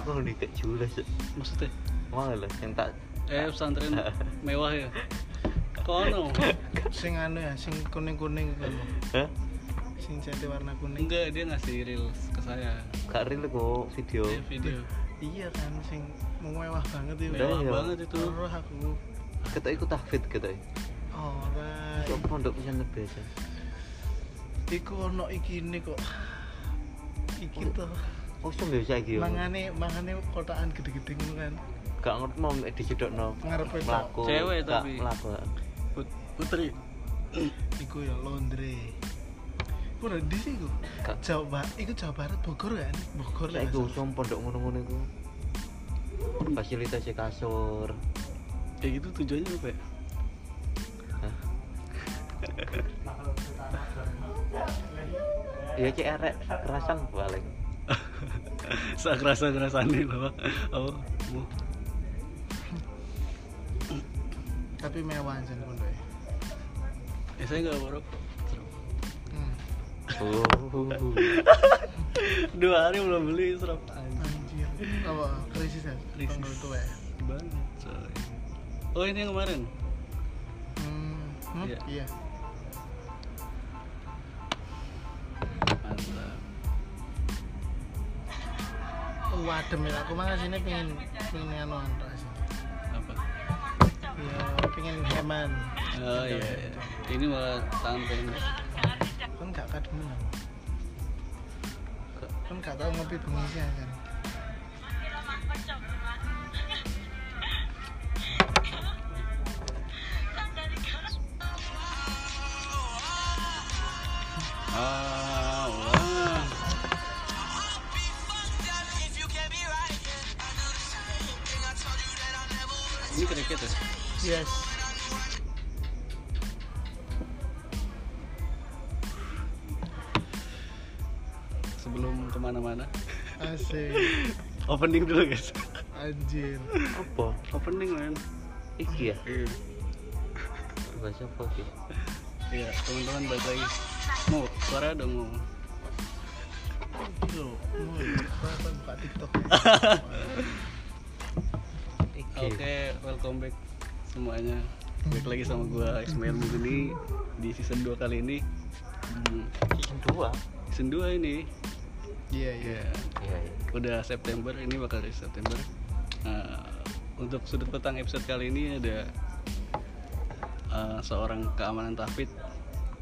aku di kayak jules maksudnya mau lah yang tak eh pesantren mewah ya kono Sing anu ya, sing kuning-kuning gitu loh. Hah? Sing jati warna kuning. enggak dia ngasih reels ke saya Gak real kok video Dia video Iya kan, sing mewah banget itu. mewah iya. banget itu Terus aku kita ikut tahfid kita oh, right. kok pondok pesantren biasa Iku ono iki ini kok. Iki tuh. Oh sum ya saiki yo Mangane mangane kotaan gede-gede ngono kan. gak ngerti mau dijedokno Ngarepe tok. melaku Cewek tapi. melaku Put- putri Iku ya laundry. Iku udah di sih iku. Jawa Barat, iku Jawa Barat Bogor kan? Bogor lah. saiki usum pondok ngono-ngono iku fasilitasnya kasur kayak gitu tujuannya apa ya? Iya cek erek kerasan paling sak kerasa kerasane loh oh mau Tapi mewah aja pondok. ya saya nggak borok Hmm. oh dua hari belum beli serap Anjir. Apa krisis ya? Krisis. Tua ya. banget coy oh ini yang kemarin Hmm. hmm? Iya. Iya. Wadem ya, aku mah sini pengen pengen anu apa Ya, pengen heman. oh iya, iya. ini malah tangan pendek Kan gak kadung Kan gak tau ngopi bengi sih kan. Opening dulu guys. Anjir. apa? Opening man iki ya? Iya. Bahasa apa sih iya teman-teman balik lagi. Mau suara dong mau? Buka TikTok. iki. Oke, welcome back semuanya. Balik lagi sama gua Ismail Mugeni di season 2 kali ini. Hmm, season 2 season 2 ini. Iya, iya. Ya, iya iya udah September, ini bakal di September. Nah, untuk sudut petang episode kali ini ada uh, seorang keamanan tahfidz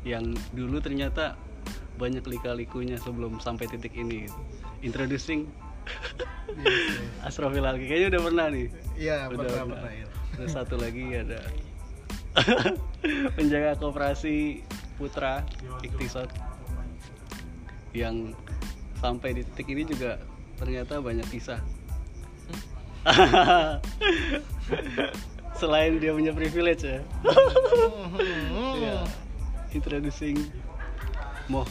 yang dulu ternyata banyak lika-likunya sebelum sampai titik ini. Introducing Yes, yes. Asrofil Alki kayaknya udah pernah nih. Iya, Udah, pernah pernah ya. Terus satu lagi ada penjaga koperasi Putra Iktisad yang sampai di titik ini juga ternyata banyak kisah. Selain dia punya privilege ya. ya. Introducing Mo.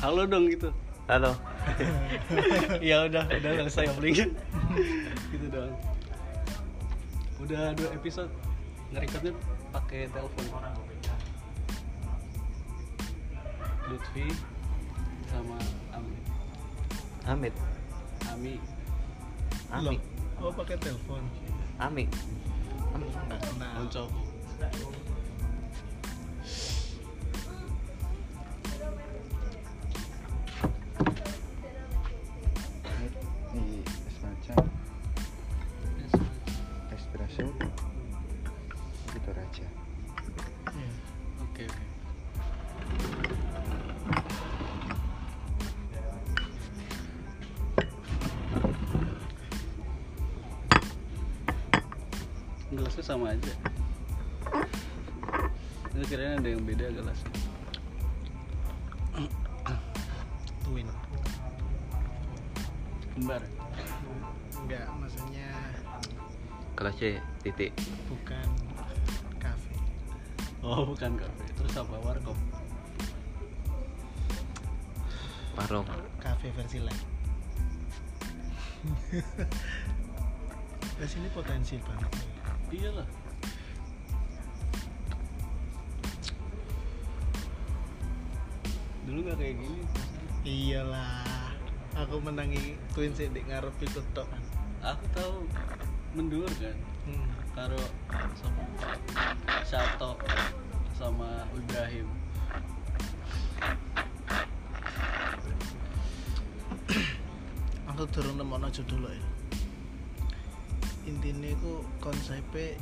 Halo dong gitu. halo ya udah udah selesai openingnya gitu doang udah dua episode ngerekodnya pakai telepon Lutfi sama Ami Amit? Ami. Ami. Loh, Oh, pakai telepon. Ami. Enggak kenal. Oncok titik bukan kafe. oh bukan kafe terus apa warkop warung Kafe versi lain. Di sini potensial banget. iyalah dulu nggak kayak gini Iyalah. aku menangi twin sih di ngarep iku tok aku tahu mendur kan hmm. Karo sama Sato sama Ibrahim. Aku durung nemokno judul ya. Intinya itu konsepnya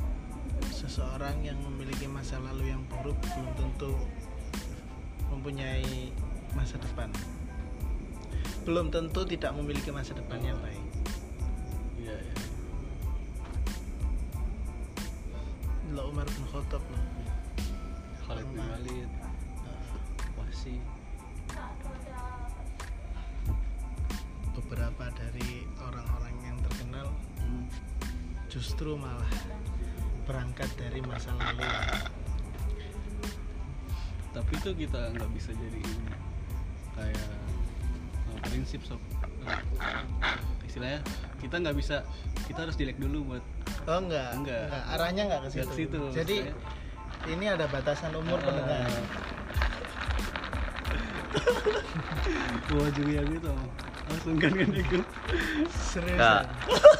seseorang yang memiliki masa lalu yang buruk belum tentu mempunyai masa depan. Belum tentu tidak memiliki masa depan yang baik lo Umar bin Khattab loh Khalid bin Walid. Wasi. Beberapa dari orang-orang yang terkenal hmm. justru malah berangkat dari masa lalu. Tapi itu kita nggak bisa jadi ini kayak uh, prinsip sob istilahnya kita nggak bisa kita harus jelek dulu buat oh enggak Enggak. arahnya enggak ke Nggak situ, ke situ, jadi maksudnya. ini ada batasan umur pendengar Wah juga gitu langsung kan kan itu serius.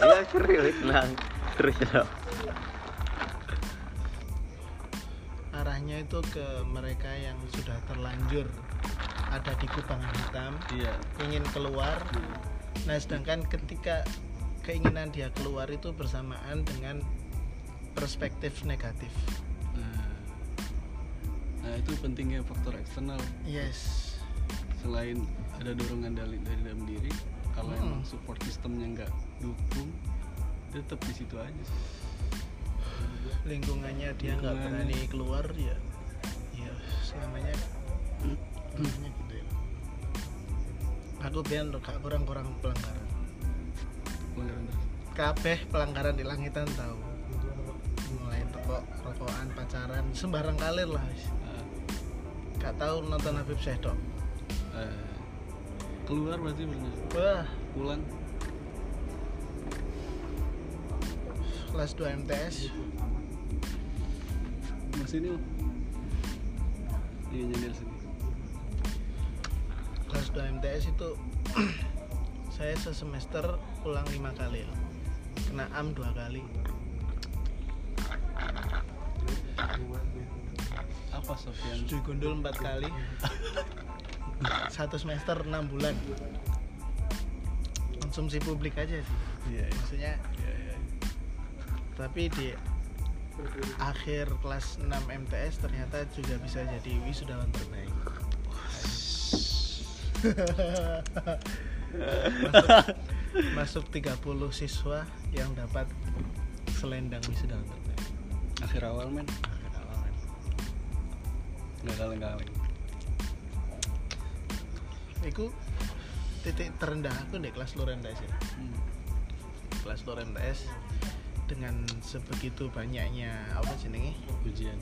Iya serius nang. Terus ya. arahnya itu ke mereka yang sudah terlanjur ada di kubangan hitam iya. ingin keluar. Nah sedangkan ketika keinginan dia keluar itu bersamaan dengan perspektif negatif. Nah, nah itu pentingnya faktor eksternal. Yes. Selain ada dorongan dari dari dalam diri kalau Hmm. emang support sistemnya nggak dukung tetap di situ aja sih. Lingkungannya dia nggak berani keluar ya ya selamanya. Ya aku biar gak kurang-kurang pelanggaran. Kabeh pelanggaran di langitan tahu mulai teko rokokan pacaran sembarang kalir lah wis. Ah, gak tahu nonton Habib Syekh dok eh, keluar berarti pernah wah. Pulang. Kelas 2 MTS masih ini iya nyender sini 2 MTS itu saya sesemester pulang lima kali loh. kena am dua kali. Apa Sofian? Cuy gundul empat kali. Satu semester enam bulan. Konsumsi publik aja sih. Iya iya. maksudnya iya iya tapi di akhir kelas 6 MTS ternyata juga bisa jadi wisudawan terbaik masuk, masuk 30 siswa yang dapat selendang wisudawan terbaik akhir awal men Akhir awal, men. nggak kaleng kaleng Iku titik terendah aku di kelas luar MTS ya. hmm. kelas luar MTS dengan sebegitu banyaknya apa jenenge ujian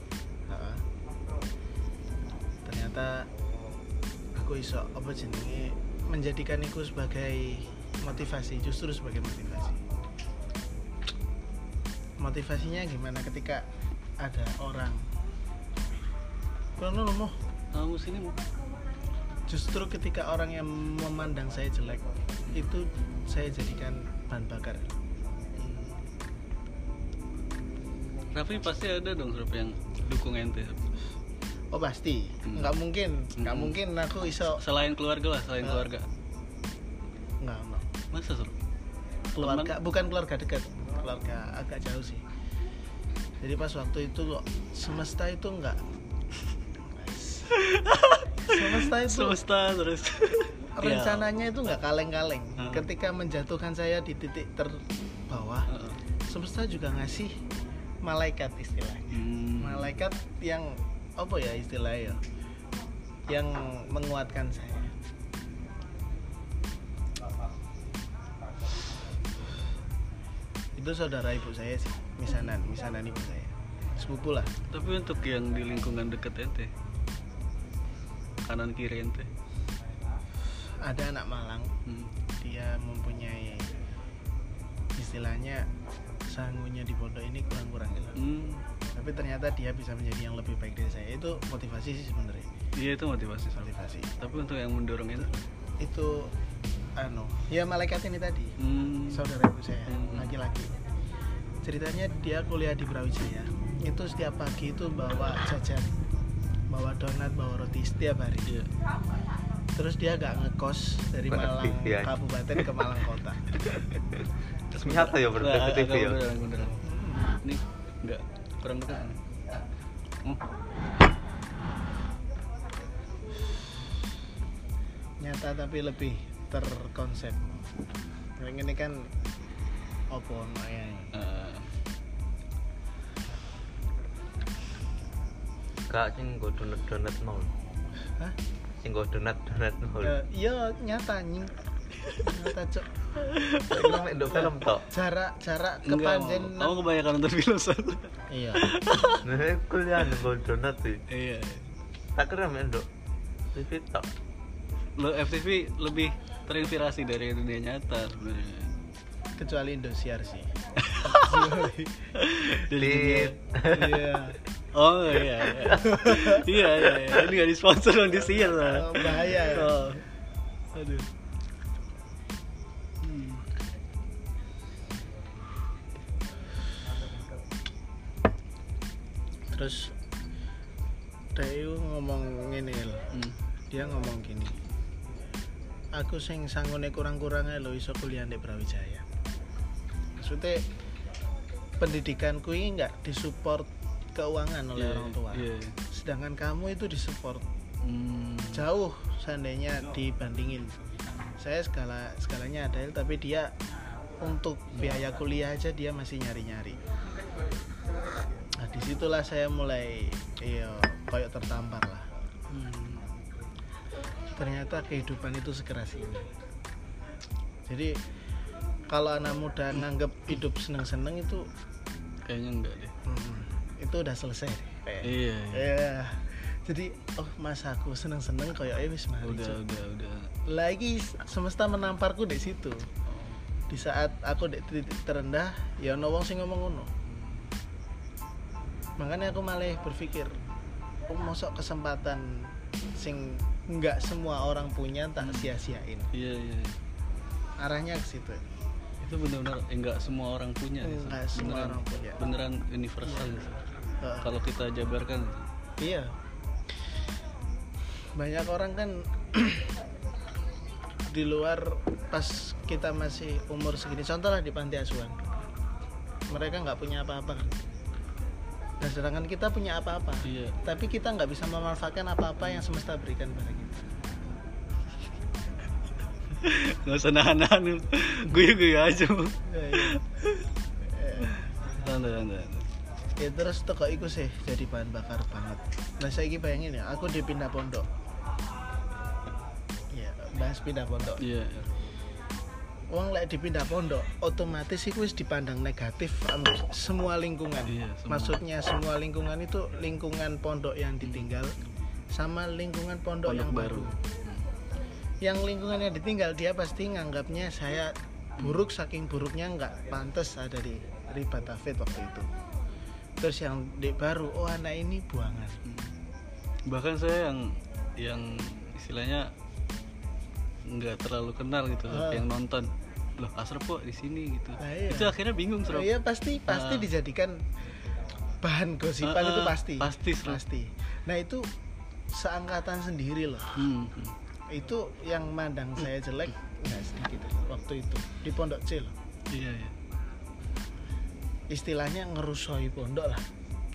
ternyata aku iso apa jenenge menjadikan itu sebagai motivasi justru sebagai motivasi motivasinya gimana ketika ada orang Kono loh, Moh. kamu sini mau justru ketika orang yang memandang saya jelek itu saya jadikan bahan bakar tapi pasti ada dong Sob yang dukung ente. Oh pasti Hmm. nggak mungkin nggak Hmm. mungkin aku iso selain keluarga lah selain Eh. keluarga nggak nggak masa Sob? keluarga bukan keluarga dekat keluarga agak jauh sih jadi pas waktu itu kok semesta itu enggak semesta itu semesta terus rencananya itu nggak kaleng-kaleng Hmm. ketika menjatuhkan saya di titik terbawah Heeh. semesta juga ngasih malaikat istilahnya Hmm. malaikat yang apa ya istilahnya ya? yang menguatkan saya. Itu saudara ibu saya sih misanan misanan ibu saya. Sepupu lah. Tapi untuk yang di lingkungan deket ente? Kanan kiri ente? Ada anak Malang. Hmm. dia mempunyai istilahnya sangunya di pondok ini kurang-kurang gitu Hmm. Tapi ternyata dia bisa menjadi yang lebih baik dari saya itu motivasi sih sebenarnya iya itu motivasi motivasi tapi untuk yang mendorong ente itu anu ya malaikat ini tadi Hmm. saudara ibu saya Hmm. laki-laki ceritanya dia kuliah di Brawijaya itu setiap pagi itu bawa jajan bawa donat bawa roti setiap hari Iya. terus dia gak ngekos dari Malang ya. kabupaten ke Malang kota Terus nyata ya bro, Nah, agak ya. beneran, beneran. Ini enggak dekat. Oh, nyata tapi lebih terkonsep yang ini kan opo ya eh, Kak sing nggo donat-donat mau. Hah? Sing nggo donat-donat mau. Ya, iya nyata nyata cok Ndok film tok. jarak jarak ke Panjen kamu kebanyakan nonton film soalnya. iya Nah, kuliah nggo donat sih. Iya. Tak kira mek ndok. TV tok. Lo FTV lebih terinspirasi dari dunia nyata sebenarnya. kecuali Indosiar sih Dari iya Oh iya iya. iya iya iya. Ini gak disponsor dong di siar Oh, bahaya ya. Oh. Aduh. Terus Dewi ngomong ngene. Hmm. dia ngomong gini aku sing sangune kurang-kurangnya lo iso kuliah di Brawijaya maksudnya pendidikanku ini nggak disupport keuangan oleh Iya, orang tua Iya. sedangkan kamu itu disupport Hmm. jauh seandainya dibandingin saya skala skalanya ada tapi dia untuk biaya kuliah aja dia masih nyari-nyari nah di situlah saya mulai iya koyok tertampar lah Hmm. ternyata kehidupan itu sekeras ini jadi kalau anak muda nganggep hidup seneng-seneng itu Kayaknya enggak deh. hmm, itu udah selesai deh kayak Iya. iya. ya jadi oh mas aku seneng-seneng kayak eh wis mari Udah Cuk." udah udah. lagi semesta menamparku di situ di saat aku di titik terendah ya ono wong sing ngomong ngono makanya aku malah berpikir oh, mosok kesempatan sing nggak semua orang punya tak sia-siain Iya iya. iya. arahnya ke situ Itu benar-benar eh, enggak semua orang punya. Enggak semua Beneran- orang punya. Beneran universal. sih. Heeh. Kalau kita jabarkan. iya banyak orang kan di luar pas kita masih umur segini contoh lah di panti asuhan mereka nggak punya apa-apa kan dan sedangkan kita punya apa-apa Iya. tapi kita nggak bisa memanfaatkan apa-apa yang semesta berikan pada kita Nggak usah nahan-nahan. Guyu-guyu aja. Bu. Ya, santai. ya terus toko iku sih jadi bahan bakar banget nah saya bayangin ya aku dipindah pondok ya bahas pindah pondok Iya. Wong lek dipindah pondok, otomatis wis dipandang negatif semua lingkungan. Iya, semua. Maksudnya semua lingkungan itu lingkungan pondok yang ditinggal sama lingkungan pondok, Pondok yang baru. baru. Yang lingkungan yang ditinggal dia pasti nganggapnya saya buruk saking buruknya nggak pantas ada di riba tafid waktu itu. Terus yang di baru, oh anak ini buangan. Bahkan saya yang yang istilahnya nggak terlalu kenal gitu Ah. yang nonton loh Asrep kok di sini gitu Nah, iya. itu akhirnya bingung Srep iya pasti pasti Ah. dijadikan bahan gosipan Ah, itu ah, pasti. pasti. Pasti. Nah itu seangkatan sendiri loh. Hmm, hmm. Itu yang mandang saya jelek nggak sedikit waktu itu di pondok C loh. iya iya Istilahnya ngerusoi pondok lah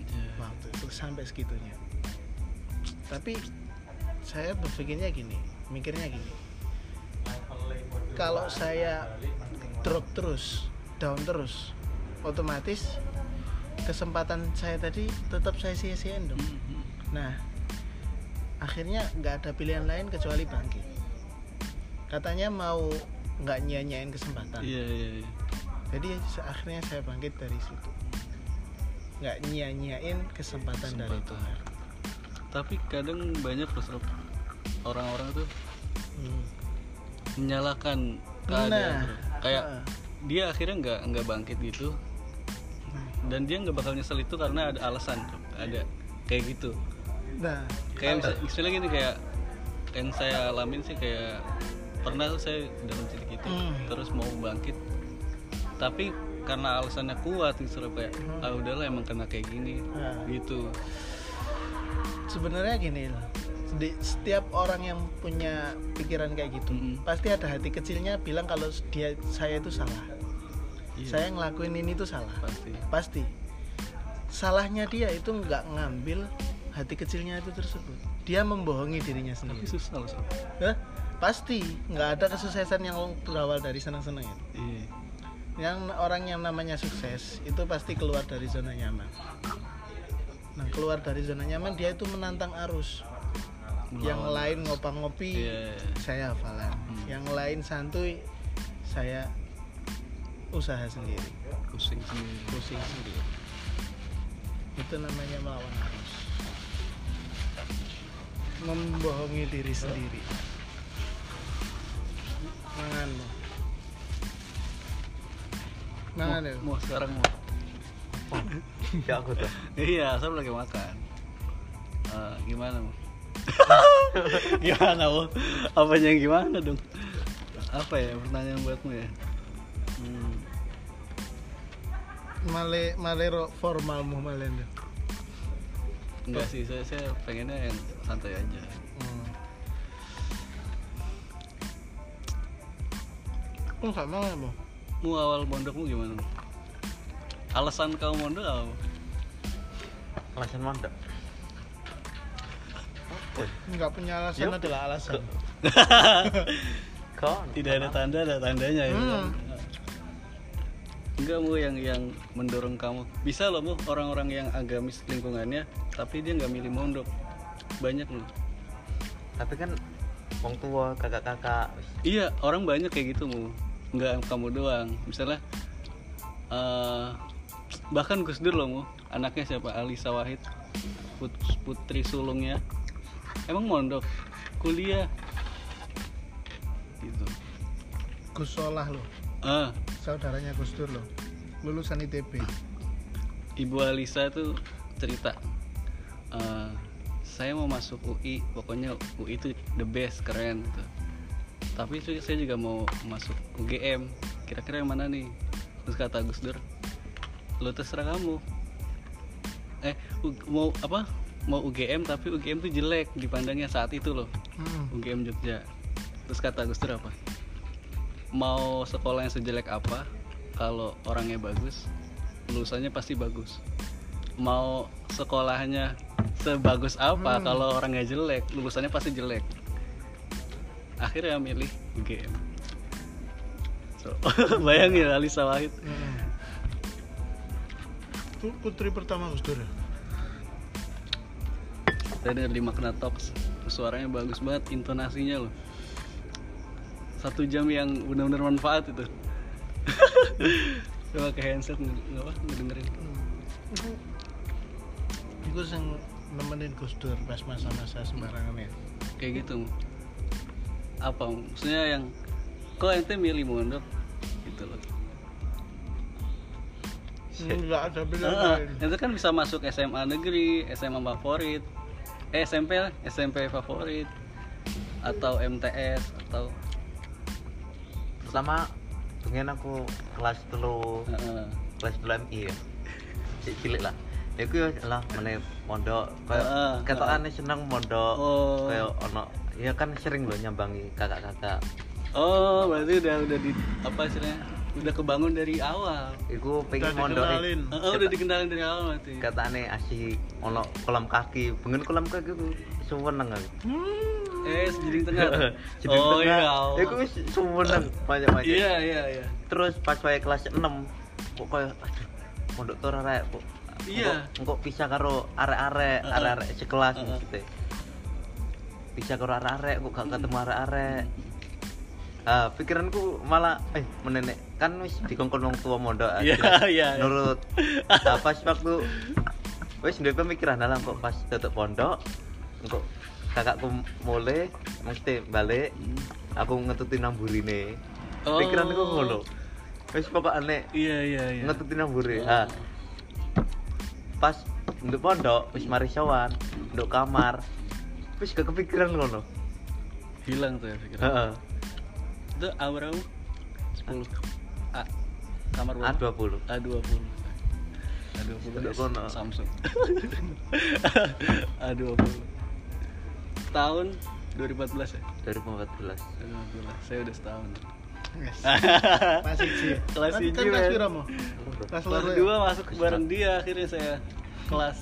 Iya. waktu itu sampai segitunya. Tapi saya berpikirnya gini, mikirnya gini. Kalau saya drop terus, down terus, otomatis kesempatan saya tadi tetap saya sia-siain dong. Hmm, hmm. Nah, akhirnya nggak ada pilihan lain kecuali bangkit. Katanya mau nggak nyanyain kesempatan. iya iya iya. Jadi akhirnya saya bangkit dari situ. Nggak nyanyain kesempatan, dari Kesempatan. Tuhan. tapi kadang banyak Srep orang-orang tuh Hmm. Menyalahkan Nah, keadaan Srep. kayak ah. dia akhirnya nggak nggak bangkit gitu dan dia nggak bakal nyesel itu karena ada alasan ada kayak gitu Nah, kayak misal, misalnya gini kayak yang saya alamin sih kayak pernah tuh saya dalam titik itu Hmm. terus mau bangkit tapi karena alasannya kuat gitu kayak Hmm. ah udahlah emang kena kayak gini Nah. gitu sebenarnya gini loh setiap orang yang punya pikiran kayak gitu Mm-mm. pasti ada hati kecilnya bilang kalau dia saya itu salah. Iya, saya ngelakuin ini tuh salah. Pasti. Pasti. Salahnya dia itu nggak ngambil hati kecilnya itu tersebut. Dia membohongi dirinya tapi sendiri. susah loh. Hah? pasti. Nggak ada kesuksesan yang berawal dari senang-senang itu. Iya. Yang orang yang namanya sukses itu pasti keluar dari zona nyaman. Nah keluar dari zona nyaman dia itu menantang arus yang lain ngopang-ngopi Iya. saya hafalan. Hmm. yang lain santuy saya usaha sendiri. Pusing sendiri. Pusing sendiri. Itu namanya melawan arus. Membohongi diri sendiri. Manganmu mangan ya mau sekarang mau. Ya aku tuh. Iya saya lagi makan. Eh, gimana mau gimana mau apa yang gimana dong? Apa ya pertanyaan buatmu ya? Hmm, male malero formalmu malen enggak sih saya, saya pengennya yang santai aja. Hmm. Oh, nggak mangan mau mu awal mondokmu gimana? Alasan kau mondok apa? Alasan mondok nggak punya alasan Ya. adalah alasan. Kau tidak ada tanda ada tandanya ya Hmm. enggak mu yang yang mendorong kamu. Bisa loh mu orang-orang yang agamis lingkungannya tapi dia nggak milih mondok. Banyak loh. Tapi kan wong tua kakak-kakak. Iya orang banyak kayak gitu mu. Nggak kamu doang. Misalnya eh bahkan Gus Dur loh mu. Anaknya siapa? Alisa Wahid. Put- putri sulungnya emang mondok kuliah. Gitu. Gus Solah loh ah saudaranya Gus Dur loh lulusan ITB Ibu Alisa tuh cerita "Eh, saya mau masuk UI pokoknya UI itu the best keren gitu. Tapi itu saya juga mau masuk UGM kira-kira yang mana nih? Terus kata Gus Dur lo terserah kamu. Eh mau apa mau UGM tapi UGM tuh jelek dipandangnya saat itu loh hmm. UGM Jogja terus kata Gus Dur apa mau sekolah yang sejelek apa kalau orangnya bagus lulusannya pasti bagus mau sekolahnya sebagus apa Hmm. kalau orangnya jelek lulusannya pasti jelek akhirnya milih UGM so, bayangin Alisa Wahid Hmm. Itu putri pertama Gus Dur ya? Saya dengar di Makna Talks suaranya bagus banget intonasinya loh. Satu jam yang benar-benar manfaat itu. Coba pakai handset nggak apa ngedengerin. Hmm. Itu yang nemenin Gus Dur pas masa-masa sembarangan ya? Kayak gitu apa maksudnya yang kok ente milih mondok? Gitu loh. Enggak ada pilihan lain. ente kan bisa masuk SMA negeri SMA favorit eh SMP lah, SMP favorit. Atau MTS atau pertama pengen aku kelas telu. Heeh. kelas telu MI ya. Cilik lah. Iku ya lah meneh mondok. Kayak Heeh, ketokane seneng mondok. Oh. kayak ono ya kan sering loh nyambangi kakak-kakak. Oh, berarti udah udah di apa istilahnya? Udah kebangun dari awal. Iku pengen mondok. Oh, udah dikenalin dari awal berarti. katane asik ono kolam kaki pengen kolam kaki ku suweneng aku Eh, sejiring tengah. Jadi oh tengah, iya. Allah. Iku wis suweneng banyak-banyak Iya, iya, iya. terus pas wae kelas 6 kok kayak aduh mondok tuh arek kok Iya. kok pisah karo arek-arek arek-arek sekelas maksudnya pisah karo arek-arek kok gak ketemu arek-arek ah pikiranku malah eh menenek. Kan wis dikongkon wong tua mondok ah, Iya, iya, iya. nurut. Nah, pas waktu wis duwe pemikiran dalam kok pas tutup pondok kok kakakku mulai mesti balik aku ngetuti nang burine Oh. pikiranku ngono. Wis pokokane Iya, iya, iya. ngetuti nang buri ah. Pas nduk pondok wis mari sowan nduk kamar wis gak kepikiran ngono. Hilang tuh ya pikiran. Itu A. Berapa 10 A kamar berapa A20 A20 A20 Duduk yes, kono. Samsung. A20 tahun 2014 ya? 2014 2014 saya udah setahun. Yes. Masih sih. Kelas Kan- kan kelas mo? Kelas ya? 2 masuk Kusmat. bareng dia akhirnya saya kelas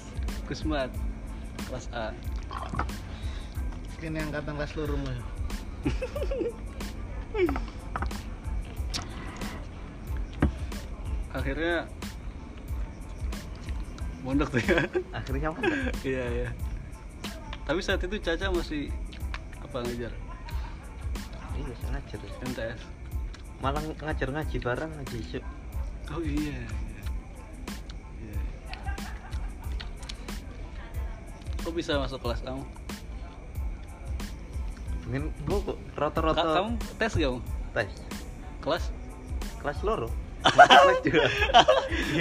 Kusmat kelas A. Kini angkatan kelas loro mo. ya? akhirnya mondok tuh ya. Akhirnya apa iya iya. Tapi saat itu Caca masih apa ngejar iya saya ngajar MTS malah ngajar ngaji bareng ngaji isu oh iya. Iya. Kok bisa masuk kelas kamu mungkin kok Ka- rata-rata kamu tes gak kamu tes. Kelas? Kelas loro. Kelas dua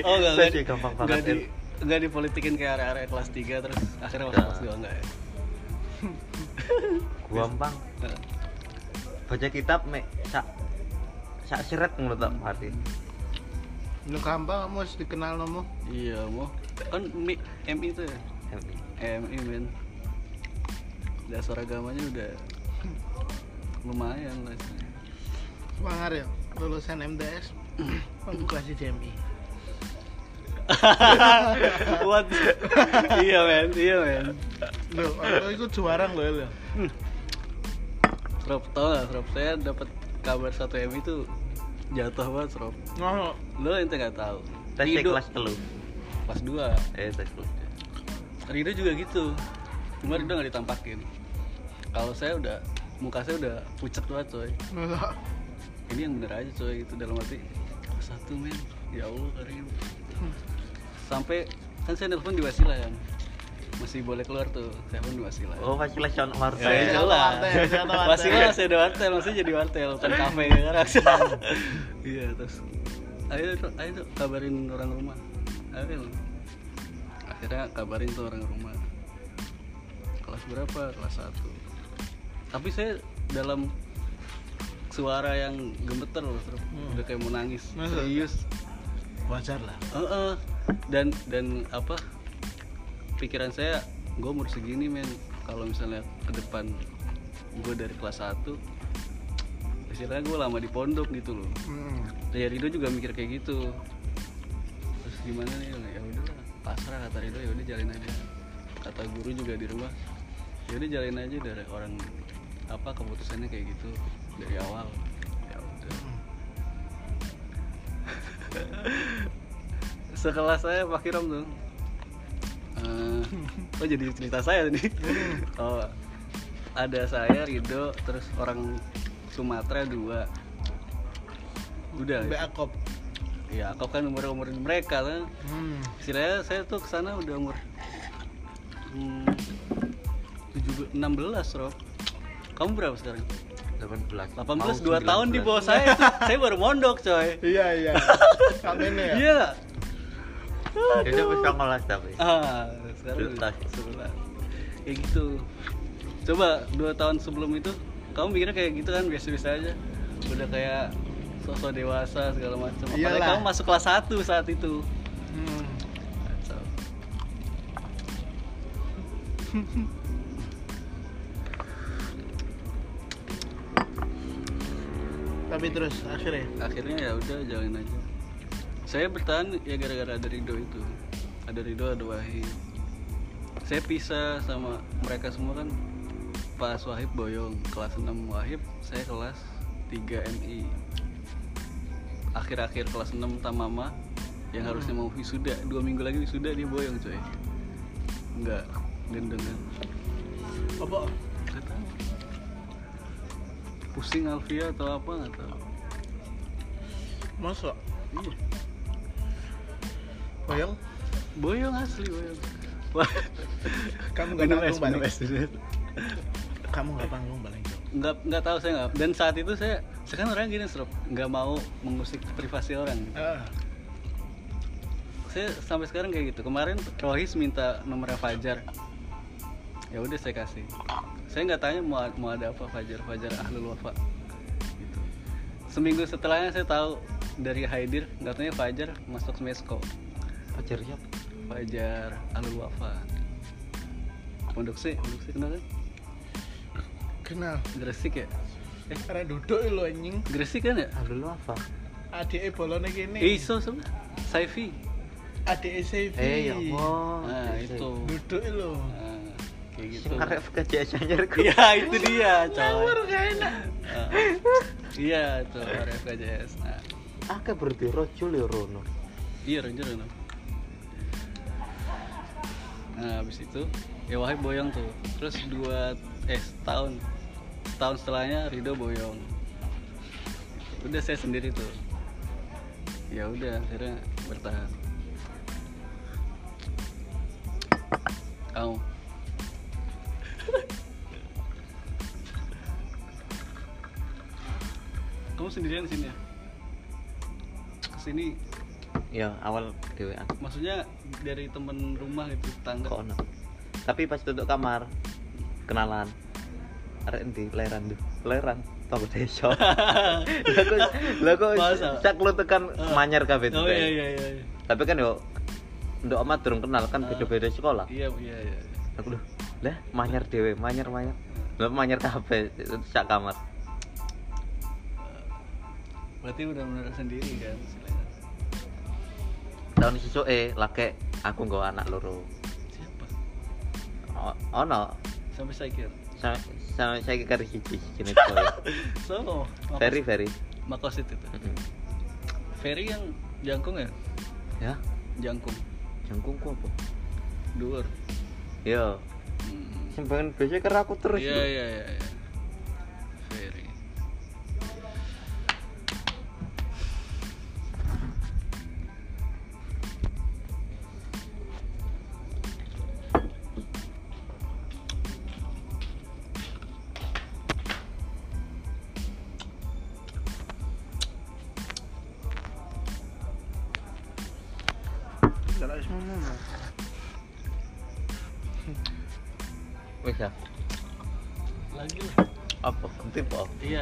oh enggak enggak ya, gampang enggak banget di enggak dipolitikin kayak area-area kelas 3 terus akhirnya masuk kelas 2 enggak ya? Gampang. Baca kitab mek. Sak sak seret menurut tak hati Lu gampang kamu harus dikenal nomo. iya mau kan MI, MI itu ya? MI. MI men dasar agamanya udah lumayan lah Semangat ya. Lulusan MTS. Aku kelas di JMI. What? iya men, iya men. Loh, aku ikut juara loh ya. Rob tau gak, Rob? Saya dapat kabar satu MI itu jatuh banget, Rob. Oh, Lo ente gak tahu. tes kelas telu kelas 2 eh tes kelas Rido juga gitu. Cuma Rido gak ditampakin. Kalau saya udah muka saya udah pucat banget coy. Ini yang bener aja coy itu dalam hati satu men. Ya Allah Karim. Sampai kan saya nelpon di Wasila kan. Masih boleh keluar tuh, saya pun di Wasila. oh Ya, iya. jelas. wartel, wisata wartel. Masih lah saya ada wartel, masih jadi wartel, bukan kafe kan. Iya, terus ayo ayo Dok, kabarin orang rumah. Ayo. Akhirnya kabarin tuh orang rumah. Kelas berapa? Kelas 1. Tapi saya dalam suara yang gemeter loh, Bro. Hmm. udah kayak mau nangis. Masa? Serius. wajar lah. Heeh. Dan dan apa? Pikiran saya, gue umur segini men. Kalau misalnya ke depan gue dari kelas 1 istilahnya gue lama di pondok gitu loh. Hmm. Ya Rido juga mikir kayak gitu. Terus gimana nih? Ya udahlah, pasrah kata Rido ya udah jalin aja. Kata guru juga di rumah, ya udah jalin aja dari orang apa keputusannya kayak gitu dari awal. Ya udah. Sekelas saya Pak Kiram tuh. Eh, oh jadi cerita saya nih. Oh, ada saya Rido, terus orang Sumatera dua. Udah. Mbak Akop. Ya, kau kan umur umur mereka kan. Hmm. Istilahnya saya tuh ke sana udah umur hmm, 17, 16 Rob. Kamu berapa sekarang? 18 18, Mau 2 tahun di 19. bawah saya itu. saya baru mondok coy. Iya iya. Kamen ya. Iya. Udah bisa ngolah tapi Ah, sekarang Sebelas. sebelas. Kayak gitu. Coba dua tahun sebelum itu, kamu mikirnya kayak gitu kan biasa-biasa aja. Udah kayak sosok dewasa segala macam. Apalagi kamu masuk kelas 1 saat itu. Hmm. Tapi terus akhirnya Akhirnya ya udah jalin aja. Saya bertahan ya gara-gara ada Rido itu. Ada Rido, ada Wahid. Saya pisah sama mereka semua kan pas Wahib boyong kelas 6 Wahib, saya kelas 3 MI. Akhir-akhir kelas 6 Tamama yang harusnya mau wisuda, dua minggu lagi wisuda dia boyong coy. Enggak, gendeng kan. apa? Tahu. Pusing Alvia atau apa nggak tahu. Masa? Iya. Boyong? Boyong asli boyong. Kamu nggak minum balik? Kamu nggak panggung jauh. Nggak nggak tahu saya nggak. Dan saat itu saya sekarang orang gini serap nggak mau mengusik privasi orang. Ah. Saya sampai sekarang kayak gitu. Kemarin Rohis minta nomornya Fajar. Ya udah saya kasih. Saya nggak tanya mau mau ada apa Fajar Fajar Ahlul Wafa. Gitu. seminggu setelahnya saya tahu dari Haidir katanya Fajar masuk Smesko Fajar siapa? Fajar Alul Wafa Pondok C, Pondok C kenal kan? kenal Gresik ya? eh karena duduk lo anjing Gresik kan ya? Aduh lu apa? adike bolone kene Eh, iso sama Saifi adike CV Eh ya Allah. Nah itu duduk lo Nah, kayak gitu. Arek kerja anjir. Iya itu dia coy. gak enak. Ah. Iya itu RFKJS Nah. Akeh berarti rojul ya Rono. Iya Ranger no. Nah habis itu ya Wahid boyong tuh. Terus dua eh setahun. Setahun setelahnya Rido boyong. Udah saya sendiri tuh. Ya udah akhirnya bertahan. Kamu Kamu sendirian di sini ya? Ke sini Ya awal dhewe aku maksudnya dari temen rumah gitu tangga kok ono. Tapi pas duduk kamar kenalan. Arek leran tuh. Leran toko desa. Lah kok lah kok sak lu tekan Ah. manyar kabeh oh iya iya iya iya Tapi kan yo nduk amat durung kenal kan Ah. beda-beda sekolah. iya iya iya Aku lho, lah manyar dhewe, manyar manyar. Lah manyar kabeh sak kamar. berarti udah benar sendiri kan. Tahun sesuke lake aku nggawa anak loro. siapa O- Ono sampai saya kira sama saya kari siji jenis boy. so Very very. Makosit itu. Ferry yang jangkung ya Ya, jangkung jangkung ku apa? dhuwur Yo, hmm. sing pengen biasa karo aku terus. iya iya iya iya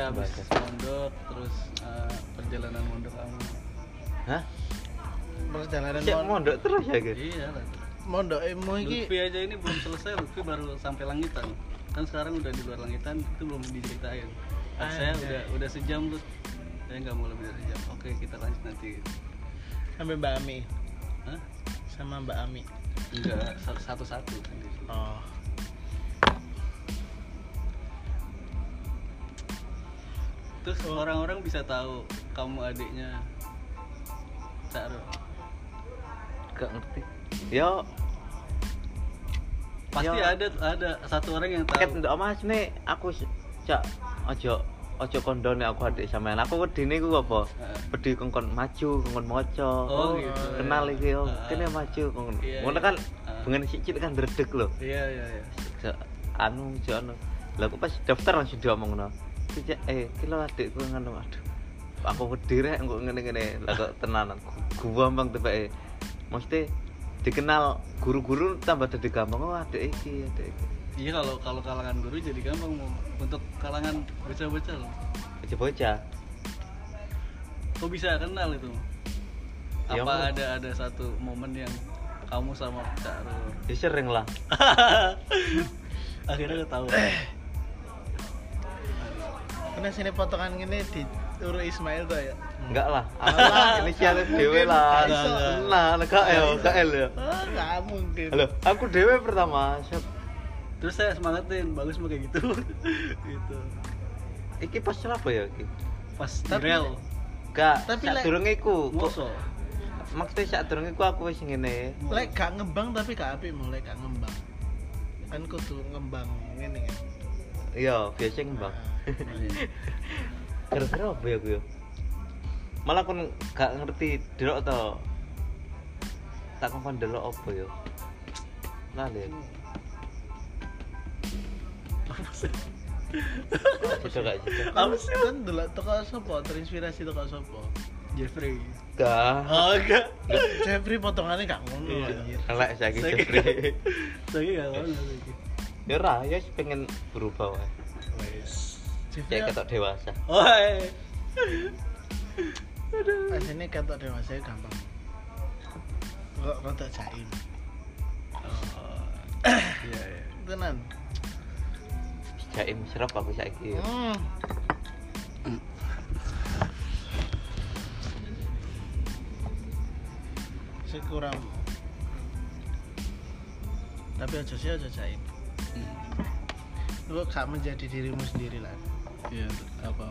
iya habis mondok terus eh, perjalanan mondok kamu Hah? perjalanan Siap mon- mondok terus ya, guys. iya lah mondok emu iki Lutfi aja ini belum selesai Lutfi baru sampai langitan. Kan sekarang udah di luar langitan itu belum diceritain. Ah, saya udah udah sejam Lut saya nggak mau lebih dari sejam. Oke kita lanjut nanti. Sampai Mbak Ami. Hah? sama Mbak Ami. Enggak satu satu sendiri oh terus orang-orang bisa tahu kamu adiknya Cak Ro. Gak ngerti. Yo, pasti Ya. ada ada satu orang yang ket tahu ndok Mas nih aku cak ojo ojo kondone aku adik sampean. Aku wedine ku apa? Wedi kongkon maju, kongkon maca. Oh, gitu. Kenal iki yo. Kene maju kongkon. Iya, Ngono iya. kan Heeh. bengen sicil kan dredeg lho. iya iya iya anu jono. Lah aku pas daftar langsung diomongno. Cicak eh kilo adikku ngono aduh. Aku wedi rek engko ngene-ngene. Lah kok tenanan. Gu- Gua bang tebake. Mesti dikenal guru-guru tambah dadi gampang oh adik iki adik iki. iya kalau kalau kalangan guru jadi gampang mau untuk kalangan bocah-bocah loh bocah-bocah kok bisa kenal itu Ya, apa mau. ada ada satu momen yang kamu sama Cak Ro ya sering lah akhirnya ketahuan karena sini potongan ini di Turu Ismail tuh ya? Enggak lah. Alah, inisiatif nggak dewe mungkin. lah. nah nah KL ya. oh nggak mungkin. Halo aku dewe pertama siap. Terus saya semangatin bagus mau kayak gitu. Gitu. Iki pas apa ya iki pas di Tapi- rel. Gak Tapi sak lek- durunge iku. Moso maksudnya sak durunge iku aku wis ngene. Lek gak ngembang tapi gak apik mulai gak ngembang. Kan kudu ngembang ngene kan iya biasa ngembang. Iya. gara-gara apa ya aku ya? Malah aku gak ngerti delok to. Tak kongkon delok apa ya? Lali sih Cocok gak cocok apa sih kan dulu toko sopo terinspirasi toko sopo? Jeffrey. Gak oh enggak. Jeffrey potongannya gak ngono Iya. anjir. Elek saiki Saiki- Jeffrey. saya nggak tahu lagi ya ra ya wis pengen berubah wae. Jeffrey kayak ketok dewasa. Oh eh. aslinya ketok dewasa gampang. Kok rada jaim? Oh, iya iya. Tenan. Jaim serap aku saiki. Hmm. Saya kurang. Tapi aja sih aja jaim. Lu gak menjadi dirimu sendiri lah iya apa?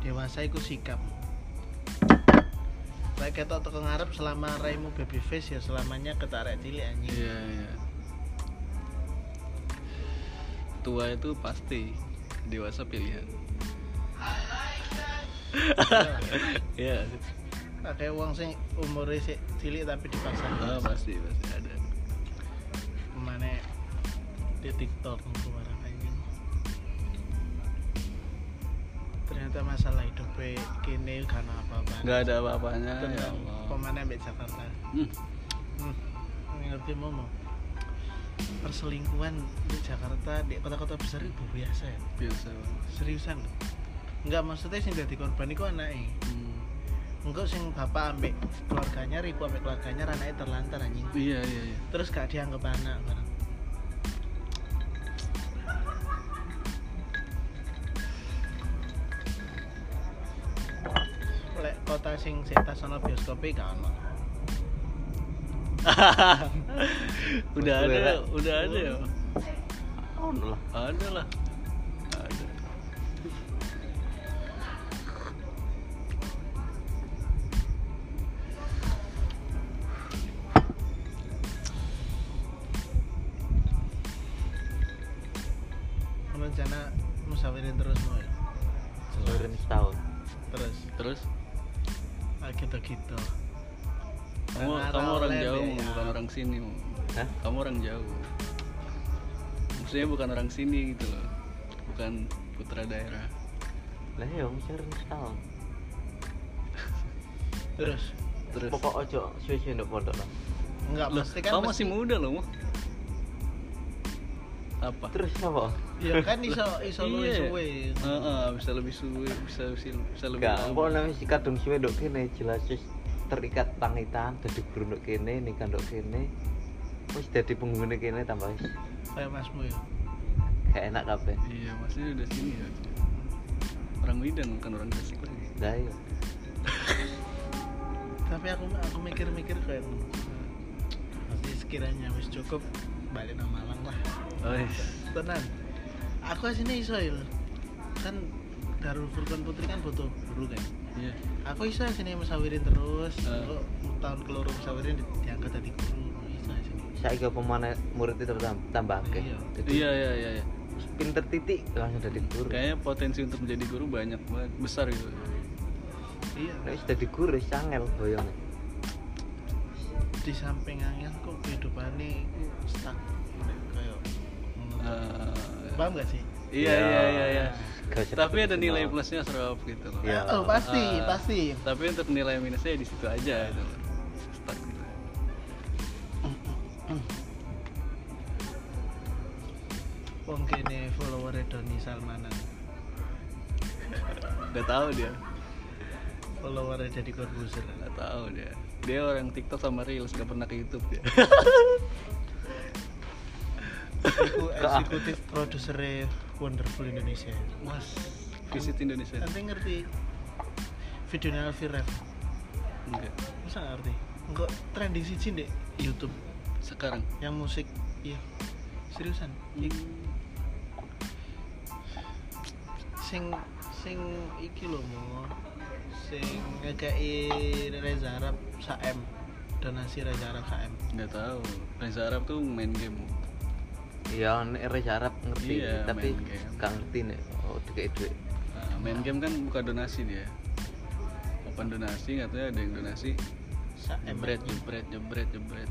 Dewasa iku sikap. Lek ketok teko ngarep selama raimu baby face ya selamanya ketarek cilik anjing. iya iya. Tua itu pasti dewasa pilihan. Iya Ada wong sing umure sik cilik tapi dipaksa. ah, pasti pasti ada Ke mana di TikTok untuk orang anjing. Ternyata masalah hidupnya kini karena apa-apa. nggak ada apa-apanya ya Allah pemana ambek Jakarta. Hmm. Hmm. Ngerti momo. Perselingkuhan di Jakarta di kota-kota besar itu biasa ya. biasa. Seriusan. Enggak maksudnya sing dadi korban iku anake. Hmm. Enggak sing bapak ambek keluarganya ribu ambek keluarganya anaknya terlantar anjing. iya iya iya Terus gak dianggap anak bareng. Lek kota sing seta sono bioskop gak ono. udah ada udah ada ya oh lah ada lah jauh. Maksudnya bukan orang sini gitu loh. Bukan putra daerah. Lah ya seluruh setahun. Terus terus. Pokok ojo suwe-suwe ndok pondok lah enggak Loh, pasti kan kamu masih muda loh Mo. apa? Terus apa? Ya kan iso iso luwih Iya. suwe. Heeh, bisa lebih suwe bisa bisa, bisa lebih Enggak, kok nang si kadung suwe ndok kene jelas terikat tangitan dadi guru ndok kene nikah ndok kene wis dadi penghuni kene tambah wis Kayak masmu ya. gak enak kabeh iya maksudnya udah sini ya orang Medan bukan orang Tasik lagi lah iya Tapi aku aku mikir-mikir kayak nanti sekiranya wis cukup balik nang Malang lah. oh, iya. Tenan. Aku asine iso ya. Kan Darul Furqan Putri kan butuh guru kan. iya Aku iso asine musawirin terus. Eh. Kok tahun keloro musawirin di- diangkat jadi guru. Saiki apa mana murid itu tambah tambah akeh Iya. Jadi, iya iya iya iya. pinter titik langsung dadi guru kayaknya potensi untuk menjadi guru banyak banget besar gitu Iya. nek wis dadi guru wis angel boyong Di samping angin kok kehidupannya iku stuck kayak. Eh, Paham gak sih? iya iya iya iya usah tapi ada nilai plusnya serap gitu loh Iya. Oh, pasti, Eh, pasti. tapi untuk nilai minusnya di situ aja gitu loh stuck gitu Wong kene follower Doni Salmanan. udah tahu dia Follower jadi Corbuzier. nggak tahu dia dia orang TikTok sama Reels gak pernah ke YouTube dia Iku eksekutif produser Wonderful Indonesia. mas visit Indonesia Nanti ngerti videonya Alfie Rev. enggak Masa ngerti? Enggak trending sih deh YouTube sekarang yang musik. Iya. Seriusan. Ik- Sing sing iki lho mo. Sing ngekei Reza Arab Saem. Donasi Reza Arab Saem. nggak tahu Reza Arab tuh main game iya Reza Arab ngerti Iya, tapi gak ngerti nek oh dikei duit Nah, main game kan buka donasi dia open donasi katanya ada yang donasi Saem. jebret jebret jebret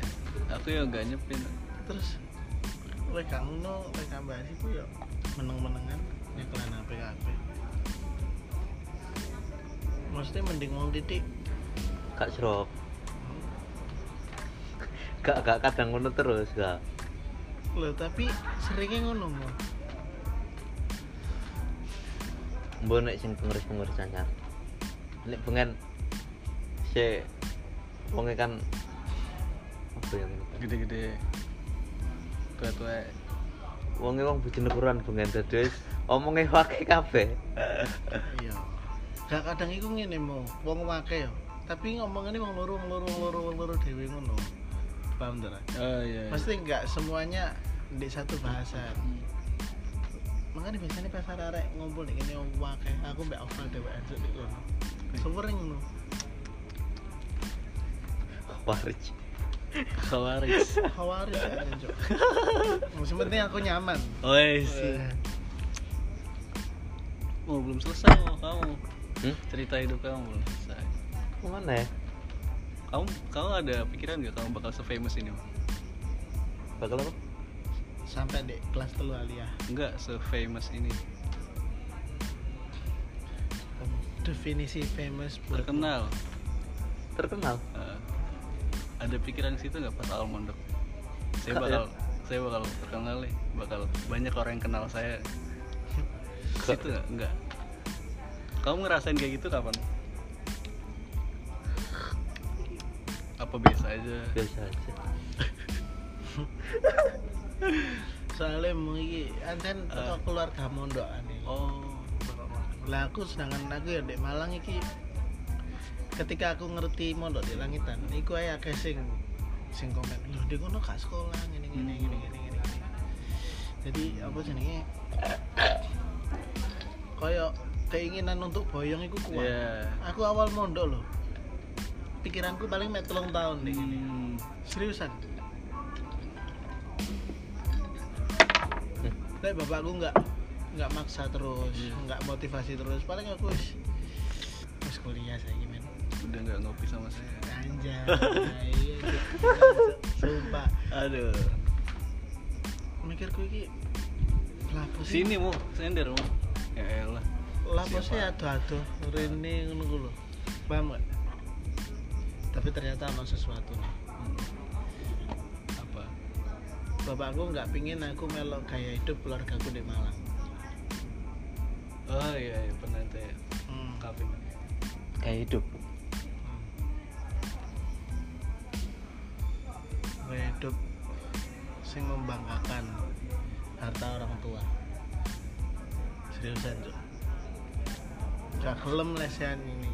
aku ya nggak nyepin terus mereka ngono mereka bahas itu ya meneng-menengan ya kelan HP HP maksudnya mending wong titik Kak Srok. Gak gak kadang ngono terus, gak. loh tapi seringnya ngono mo Mbok nek sing pengeris-pengeris anyar. Nek pengen si wonge kan ya ngono kan? gede-gede tua-tua Wonge wong bojone kuran pengen dadi wis omonge wae kabeh. iya gak kadang iku ngene mo wong wake ya tapi ngomongnya wong loro wong loro wong loro wong loro dhewe ngono paham ta Ra? oh iya, iya. pasti nggak semuanya di satu bahasan makanya biasanya pas arek ngumpul nih gini wake aku mbak Oval dewe aja di kono sering ngono Warij. Khawaris khawatir ya Cok. Yang penting aku nyaman oh iya sih oh belum selesai oh, kamu Hmm? cerita hidup kamu belum selesai Mana ya? kamu kamu ada pikiran nggak kamu bakal se-famous ini? Bakal apa? sampai di kelas telu aliyah enggak se-famous ini definisi famous buat- terkenal Terkenal. Eh, ada pikiran situ nggak pas awal mondok? Saya bakal saya bakal terkenal nih bakal banyak orang yang kenal saya. Situ nggak? Enggak kamu ngerasain kayak gitu kapan? Apa biasa aja? Biasa aja. soalnya mau iki anten Eh. keluarga mondok ane. Oh lah aku sedangkan aku ya di Malang iki ketika aku ngerti mondok di langitan iku ae akeh sing sing komen lho di kono gak sekolah ngene ngene ngene ngene ngene ngene." jadi apa jenenge koyo keinginan untuk boyong iku kuat Iya. aku awal mondok loh pikiranku paling mek telung tahun gini Hmm. seriusan Hmm. Lek bapakku nggak nggak maksa terus, Iya. nggak motivasi terus. Paling aku wis wis kuliah saya. Udah nggak ngopi sama saya Anjay. Iya, Sumpah. aduh Mikirku iki lapo sih? sini mau sender mau ya elah Lapo sih ado-ado rene ngono ku lho. Paham gak? Tapi ternyata ada sesuatu nih. apa Bapakku nggak pingin aku melok gaya hidup keluargaku di Malang. oh iya, iya pernah teh Hmm. kapin Kayak hidup. Hidup sing membanggakan harta orang tua. Seriusan tuh. Gak kelem lesehan ini.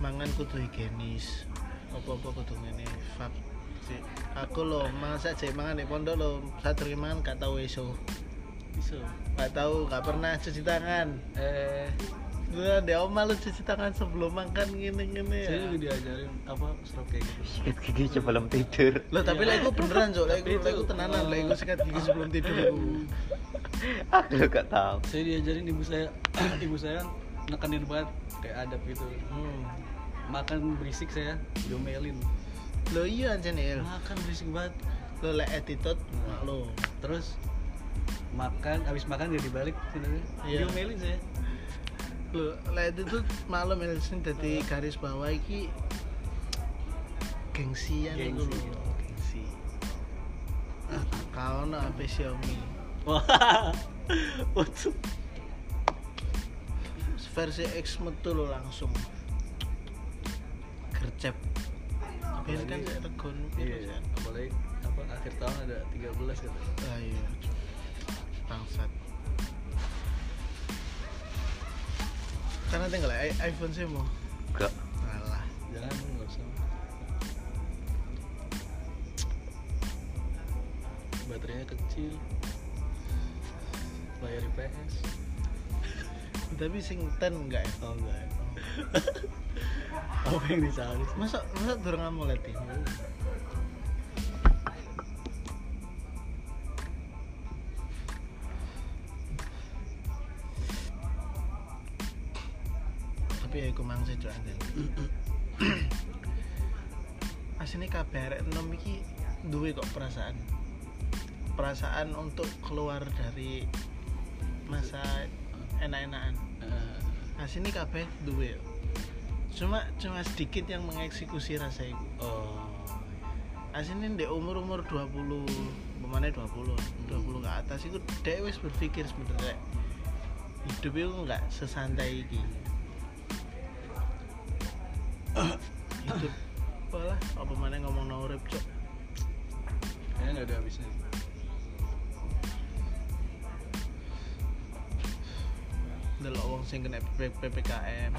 Mangan kudu higienis. Apa-apa kudu ngene. Fak. Aku lo masa cek mangan di pondok lo saat mangan gak tau iso. bisa Gak tahu, gak pernah cuci tangan. eh Lu ada oma lu cuci tangan sebelum makan gini-gini ya. saya juga diajarin apa kayak gitu Sikat gigi sebelum tidur. Loh, tapi lah itu beneran, Cok. Lah itu tenanan, lah eh, sikat gigi sebelum tidur. Aku gak tahu. saya diajarin ibu saya ibu saya nekanin banget kayak adab gitu Hmm. makan berisik saya diomelin Loh iya ya. makan berisik banget Lo lek attitude lo. terus makan habis makan gak dibalik sebenarnya Iya. diomelin saya Lo lek attitude maklum ya sing dadi garis bawah iki gengsian Gengsi. lho. Gengsi. Kau no apa Xiaomi versi X metu lo langsung. Gercep. Biasa kan regon iya apalagi apa akhir tahun ada 13 gitu. Ah iya bangsat. Karena tinggal i- iPhone sih mau. Gak. alah jangan nggak usah. Baterainya kecil. Layar IPS tapi sing ten enggak ya? Oh enggak ya. Apa yang dicari? Masa masa durung AMOLED ini iku mang sejo angel asine kabeh arek enom iki duwe kok perasaan. Perasaan untuk keluar dari masa enak-enakan. Asine kabeh duwe. Cuma cuma sedikit yang mengeksekusi rasa itu oh. Asine di umur umur 20 pemane 20 20 ke atas itu dia wis berpikir sebenarnya hidup itu nggak sesantai ini hidup apalah apa mana ngomong no urip cok? Kayaknya nggak ada habisnya. Delok wong sing kena PPKM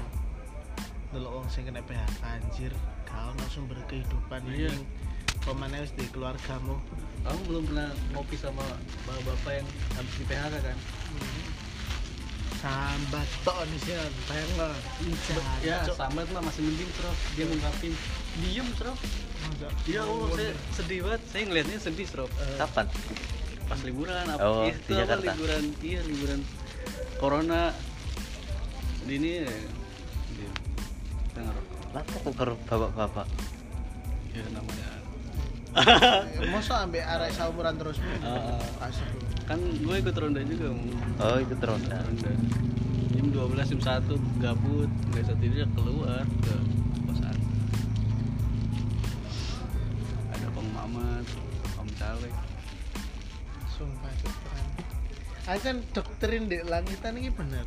delok wong sing kena PHK anjir. Kau langsung berkehidupan Iya. ini pemane wis di keluargamu. Kamu belum pernah ngopi sama bapak-bapak yang habis di PHK kan sambat tok nih sih pengen ya sambat mah masih mending Prof dia ngungkapin diem Prof ya Allah saya sedih banget. Saya ngeliatnya sedih Prof Kapan? pas liburan apa Oh, itu di apa Jakarta. liburan? Iya liburan corona. Di ini ya. Dia dengar Lapo kok bapak-bapak? ya namanya. Masa ambil arek saumuran terus? Asik lu. Kan gue ikut ronda juga Mu. Oh, itu teronda. ronda. Jam 12 jam 1 gabut. Nggak bisa tidur ya keluar ke kosan. Ada Bang Mamat Om Caleg sumpah keren Aku kan doktrin di langitan ini bener.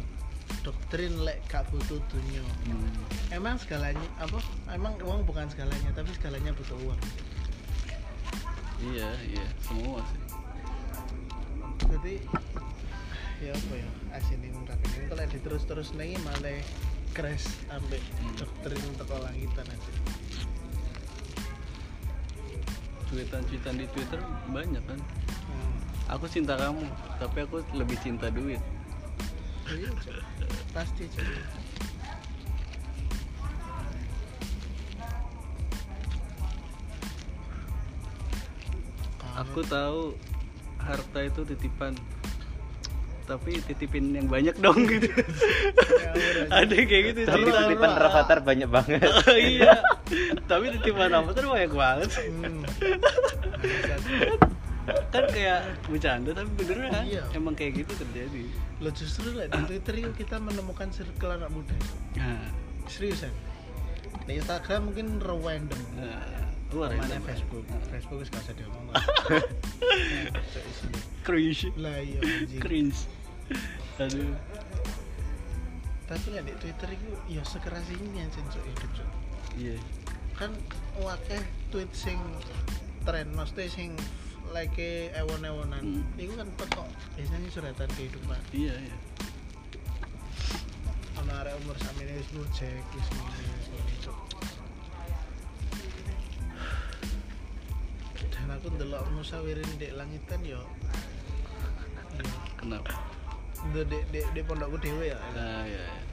Doktrin lek gak butuh dunia. Hmm. emang segalanya apa? Emang uang bukan segalanya tapi segalanya butuh uang. Iya iya. Semua sih jadi ya apa ya asin ini ini kalau diterus terus nih malah crash ambek doktrin untuk langitan aja cuitan-cuitan di Twitter banyak kan hmm. aku cinta kamu tapi aku lebih cinta duit iya Cok. pasti Cok. aku tahu harta itu titipan. Tapi titipin yang banyak dong gitu. ada yang kayak gitu Tapi cerita. titipan Rafathar banyak banget. Oh, iya. Tapi titipan apa tuh banyak banget. Hmm. kan kayak bercanda tapi beneran Iya. emang kayak gitu terjadi. Lo justru lah di Twitter yuk kita menemukan circle anak muda. Nah, seriusan di Instagram mungkin random. Nah luar ya Facebook? Facebook wis gak usah diomong cringe. Lah iya cringe. Aduh. Tapi lah di Twitter itu ya sekeras ini yang cok hidup cok iya. Kan wakeh tweet sing tren maksudnya sing like ewon-ewonan. Hmm. itu kan teko biasanya suratan kehidupan. Iya iya. Sama umur sami ini wis ngene dan aku ndelok musawirin di langitan yo. Kenapa? Ndelok di di di pondokku dhewe ya nah iya iya.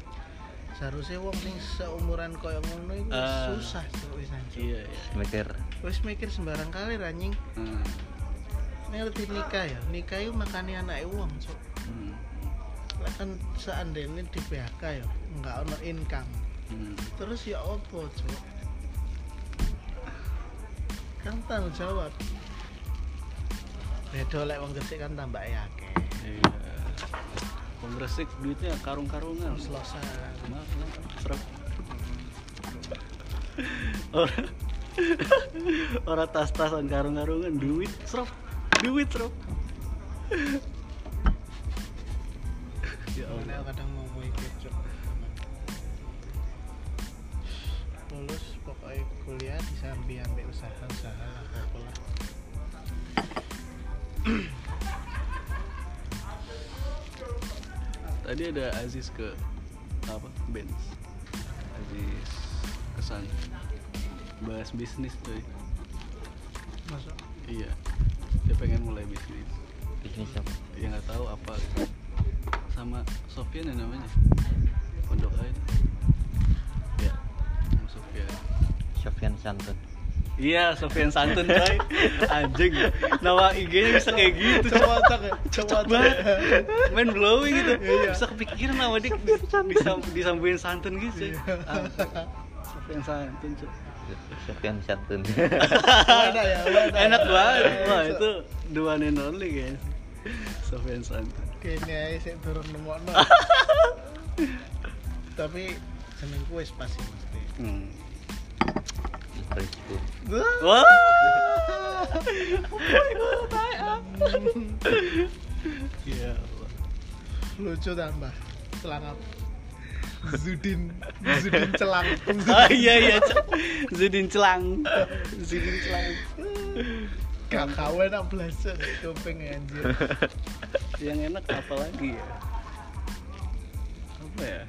Seharusnya wong sing seumuran koyo ngono iku Ah. susah cok wis anjir iya iya. Mikir. Wis mikir sembarang kali anjing. Hmm. ini lebih nikah ya nikah itu makanya anak uang cok Hmm. Lah kan seandainya di PHK ya nggak ono income. Hmm. terus ya opo cok kan tanggung jawab beda lek wong gresik kan tambah akeh. Iya. Wong Gresik duitnya karung-karungan. Selesai Maaf, serap. Orang orang tas-tasan karung-karungan duit serap. Duit serap. Ya Allah kadang mau gue ikut lulus pokoknya kuliah disambi ambil usaha-usaha lah apalah. Tadi ada Aziz ke apa? Benz. Aziz kesan. Bahas bisnis tuh masuk. Iya. Dia pengen mulai bisnis. Bisnis apa? ya nggak tahu apa. Sama Sofian ya namanya? Pondok aja ya Sofian Sofian Santun. Iya, Sofian Santun coy. Anjing. Nama IG-nya bisa kayak gitu. Coba cek ya, coba banget. Main blowing gitu. Iya. Bisa kepikiran nama dia disam, disambuin santun gitu. Iya. cuy. Ah, Sofian Santun cuy. Sofian Santun ya. Enak banget. Wah, Iya, itu the one and only guys. Sofian Santun. Ae sik turun nemokno. Tapi jenengku wis pas sih mesti. Hmm. Wah. Ya. Lucu tambah. Celana Zudin Zudin celang. Oh iya iya. Zudin Celang. Zudin Celang. Gak kawen nak belajar kuping anjir. Yang enak apa lagi ya? Apa ya?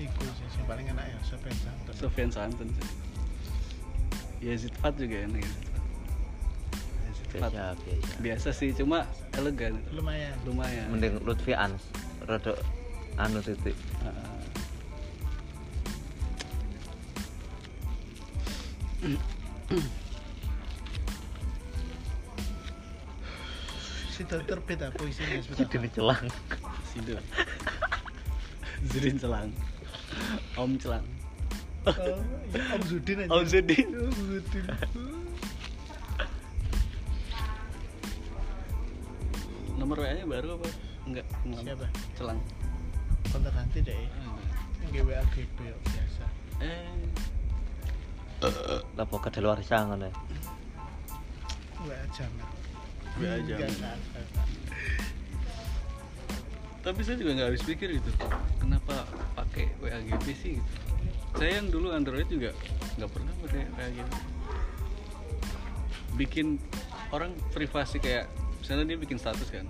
Iku sih yang paling enak ya Sofian Santun. Sofian Santun sih. Yazid Fat juga enak ya. Yazid Fat. biasa biasa Biasa sih, cuma elegan. Lumayan. Lumayan. mending Lutfi Ans rada anu titik Ah. Situ terbit aku isinya celang Sido. Zudin Celang. Om Celang. Oh, ya, Om Zudin aja. Om Zudin. Om Zudin. Nomor WA-nya baru apa? Enggak. enggak. Siapa? Celang. Kontak ganti deh. Yang GWA GB biasa. Eh. lapo kadaluarsa ngono ya. WA jaman. WA. Enggak, enggak, enggak. Tapi saya juga nggak habis pikir gitu. Kenapa pakai WAGB sih gitu. Saya yang dulu Android juga nggak pernah pakai WAGB. Bikin orang privasi kayak misalnya dia bikin status kan.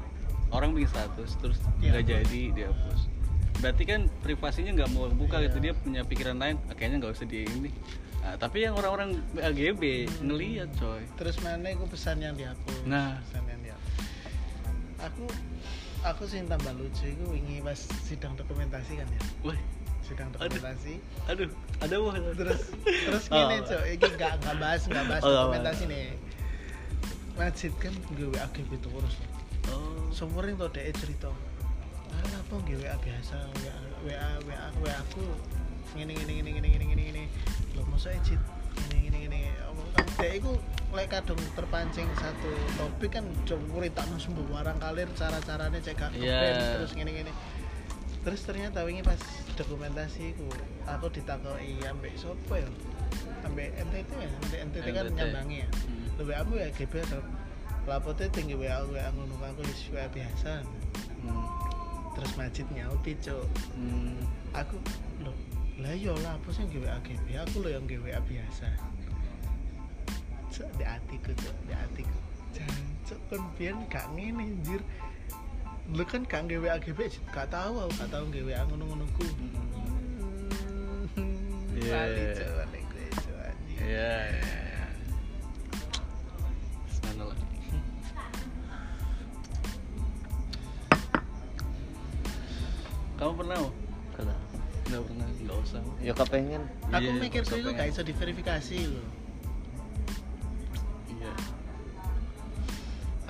Orang bikin status terus nggak jadi dihapus. Berarti kan privasinya nggak mau buka gitu dia punya pikiran lain. Ah, kayaknya nggak usah di ini. Nah, tapi yang orang-orang WAGB ngeliat coy. Terus mana aku pesan yang dihapus. Nah. pesan yang dihapus. Aku aku sih tambah lucu itu wingi pas sidang dokumentasi kan ya. Wah, Sidang Aduh. dokumentasi. aduh, ada wah. Terus terus Oh. gini cok, ini nggak nggak bahas nggak bahas Oh, dokumentasi nih. Majid kan gue WA GB terus. Oh. Sumering tuh dia cerita. Ah, apa gue WA biasa, WA WA WA WA aku gini gini gini gini gini gini gini. Lo masa Ejit gini gini gini. Kan dia itu lek kadung terpancing satu topik kan coba tak sembuh warang kalir cara caranya cek gak Iya. terus gini gini. Terus ternyata wingi pas dokumentasi ku aku ditakoki ambek sopo ya? Ambek NTT ya, ambek NTT kan nyambangi ya. Hmm. Lebih aku ya GB atau lapote tinggi WA WA ngono aku wis WA biasa. Hmm. Terus Majid nyauti, Cuk. Hmm. Aku lho, lah yo lah apa sih WA GB? Aku lho yang WA biasa. Cuk, di hatiku, Cuk, di hatiku. Jancuk kan biyen gak ngene anjir. Lu kan gak nge WA GB, Cuk. gak tahu aku gak tahu nge WA ngono-ngono ku. Balik, Cuk, balik gue, Cuk, anjir. Iya, iya, iya. Kamu pernah? Kalau Nggak pernah, nggak usah. ya kepengen Aku Iya, mikir tuh itu gak bisa diverifikasi loh.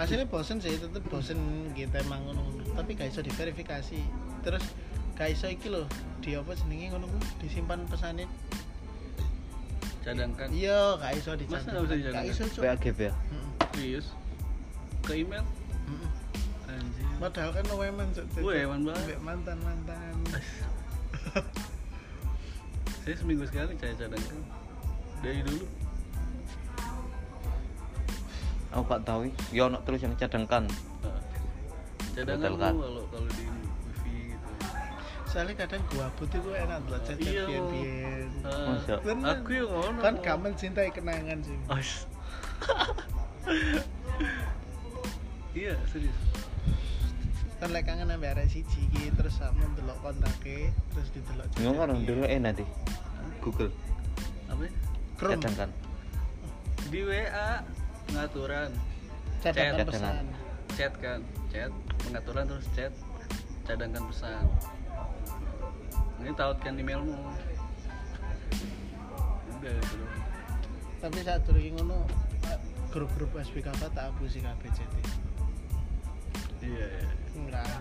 Hasilnya bosen sih, tetep bosen kita emang ngono Tapi gak bisa diverifikasi. Terus gak bisa iki loh, di apa jenenge ngono ku, disimpan pesannya. Cadangkan. Iya, gak bisa dicatat. Masa bisa dicatat? Gak Cuk. WAGB ya Serius? Ke email? Anjir. Padahal kan weman, Cuk. Cuk, Wah, Cuk. eman banget. Ambek mantan-mantan. Saya seminggu sekali saya cadangkan. Dari dulu. Aku gak tahu ya ono terus yang cadangkan Heeh. Cadangan kalau kalau di wifi gitu. Soalnya kadang gua putih gua enak lah chat Iya. biyen-biyen. Ah, Masa? Bener. aku yang ngono. Kan kamu cintai kenangan sih. Iya, serius. Kan lek kangen ambek arek siji iki terus sakmu ndelok kontake, terus didelok ngono dulu enak deh Google Apa? ya? Chrome. cadangkan Di WA pengaturan, Cadangan Chat. pesan. chat kan, chat, pengaturan terus chat, cadangkan pesan. Ini tautkan emailmu. Udah gitu tapi saat durunge ngono grup-grup SPKK tak abusi kabeh CT iya iya. Enggak.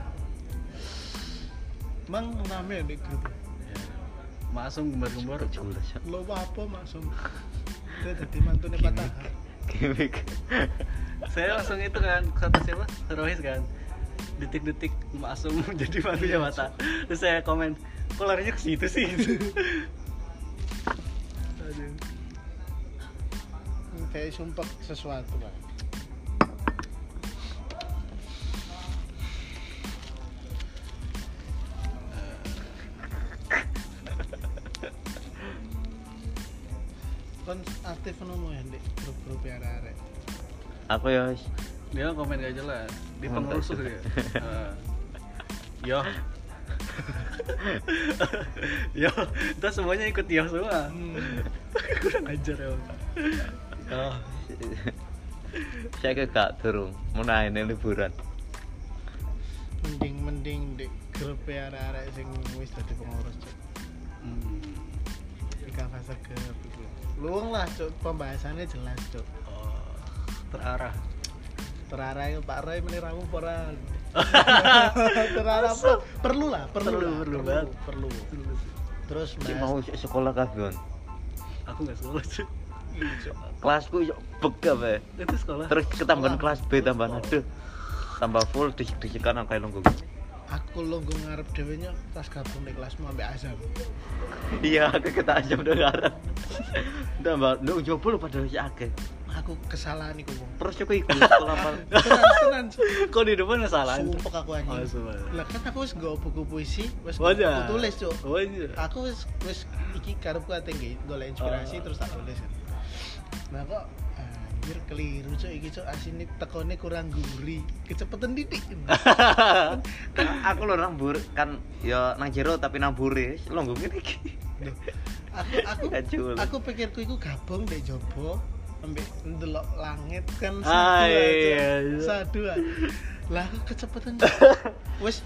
Mang rame di grup. Iya. Masum gembar-gembar lo apa maksud dia tadi mantune patah gimmick. Saya langsung itu kan kata siapa? Rohis kan. Detik-detik masum jadi manusia mata. Terus saya komen kok larinya ke situ sih? Aduh. kayak sumpah sesuatu pak kon aktif nomo ya di grup-grup ya arek aku ya wis. dia komen gak jelas. Di Mantap. pengurusuh dia. Eh, yo yo kita semuanya ikut yo semua. Kurang ajar ya oh saya ke gak turun mau naik liburan. Mending mending di grup ya arek sing wis dadi pengurus hmm. Di fase iku. Luang lah cuk. Pembahasannya jelas cuk. Oh terarah. Terarah itu Pak Roy meniramu pora terarah apa? Perlu lah perlu Perlu, lah, perlu banget. perlu. Terus Cik bahas mau sekolah kabeh aku nggak sekolah cuy Iya, Cuk. kelasku yo bega be itu sekolah. Terus ketambahan Sekolah. kelas B tambahan aduh. Tambah full disik-disikan kayak lungguh aku lo gue ngarep dewe nya pas gabung di kelasmu ambek azam. Iya aku kita aja udah ngarep. Tambah lu jopo lu padahal si akeh. Aku kesalahan iku wong terus aku ikut sekolah apa tenan kok di depan salah sumpah aku oh anjing sumpah. Lah kan aku wis nggawa buku puisi wis Wajar. aku tulis cuk. Wajar. aku wis wis iki karepku ate golek inspirasi Oh. terus tak tulis kan. Nah kok anjir keliru cuk iki cuk asine tekone kurang gurih. Kecepatan titik kan aku lo nang bur kan ya nang jero tapi nang buri lungguh ngene iki. Aku aku aku pikirku iku gabung dek jopo ambek ndelok langit kan. Ah, sadu aja. iya, iya. sadu lah aku kecepatan. Wis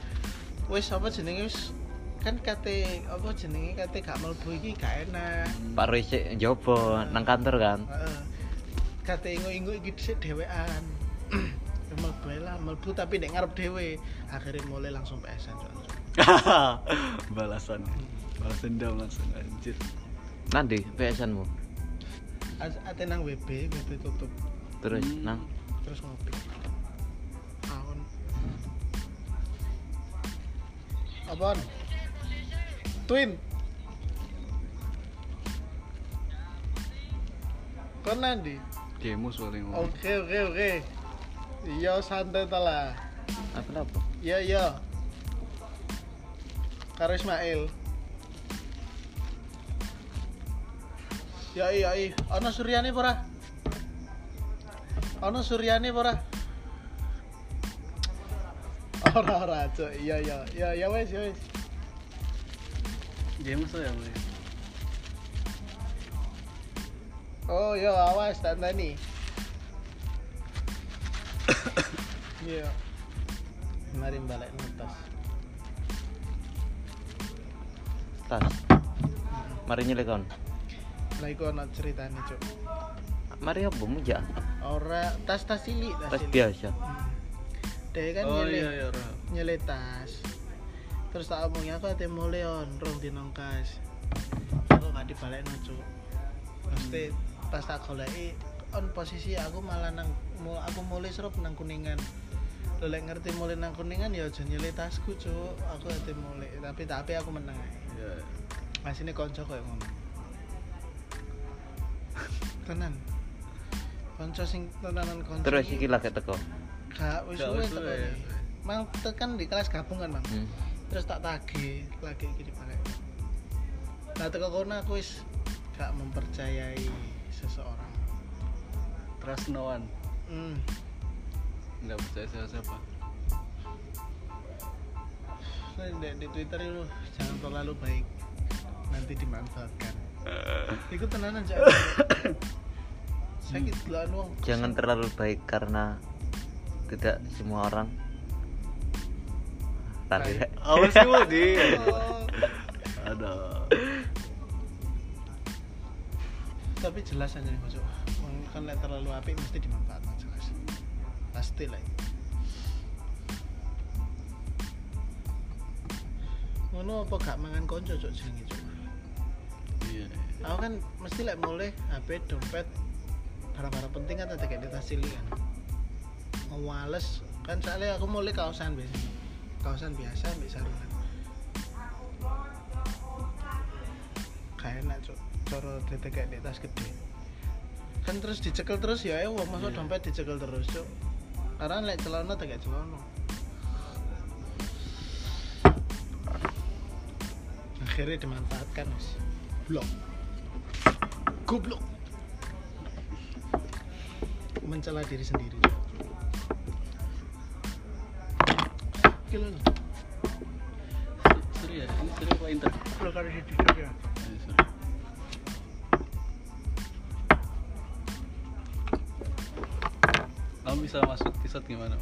wis apa jenenge wis kan kate apa jenenge kate gak mlebu iki gak enak. Pak Roy sik jopo nang kantor kan. Heeh. Kate ingo-ingo iki dhisik dhewean mlebu ae lah mlebu tapi nek ngarep dhewe akhirnya mulai langsung PSN balasan. Balas dendam langsung anjir. Nanti PSN mu As- ate nang WB WB tutup. Terus Hmm. nang? Terus ngopi. Tahun apaan? Twin. Kon nanti Paling ngomong oke oke oke. Iya santai ta lah. Apa apa? Iya iya. Karo Ismail. Ya iya iya. Ana Suryani apa ora? Ana Suryani apa ora? Ora ora cok iya iya. Iya ya wes ya wes. Gemus tuh oh iya awas tak tani iya mari balik nutas tas. Mari nyelek kon. Lah iku ana ceritane cok mari apa muja ora tas tas cilik. tas biasa Dek kan oh nyele, iya iya Ra. nyele tas. Terus tak omongnya aku ate mulai on rong di nongkas. Aku gak dibalik cuk. Pasti pas tak goleki on posisi aku malah nang aku mulai serap nang kuningan. Lo lek ngerti mulai nang kuningan ya aja nyele tasku cuk. Aku ate mulai tapi tapi aku menang ae. Iya. Asine kanca koyo ngono. Tenan. Kanca sing tenanan kanca. terus iki- lagi teko Gak wis suwe teko ya. Mang tekan di kelas gabung kan, Mang. hmm. Terus tak tagih lagi iki dipakai. Nah, teko kono aku wis gak mempercayai seseorang. trust no one Hmm. nggak percaya siapa siapa di, di Twitter itu jangan terlalu baik. Nanti dimanfaatkan. Iku tenanan cak. Sakit lah uang. jangan terlalu baik karena tidak semua orang tadi apa sih di Oh, ada tapi jelas aja nih Wong kan lek terlalu apik mesti dimanfaatkan jelas. Pasti lah itu. ngono apa gak mangan konco cok jenenge cok iya. Aku kan mesti lek mulai HP dompet barang-barang penting kan ada kayak di tas cilik kan. Mau males kan soalnya aku mulai kaosan biasanya kaosan biasa ambil sarungan kayak enak cok coro detek kayak di tas gede. Kan terus dicekel terus ya ewo masuk Iya. dompet dicekel terus cok karena lek celana kayak celana. Akhirnya dimanfaatkan wis. Blok. Goblok. Mencela diri sendiri. Kilo Seri ya? Ini seri apa inter? kilo kali hidup ya Kamu bisa masuk tisat gimana?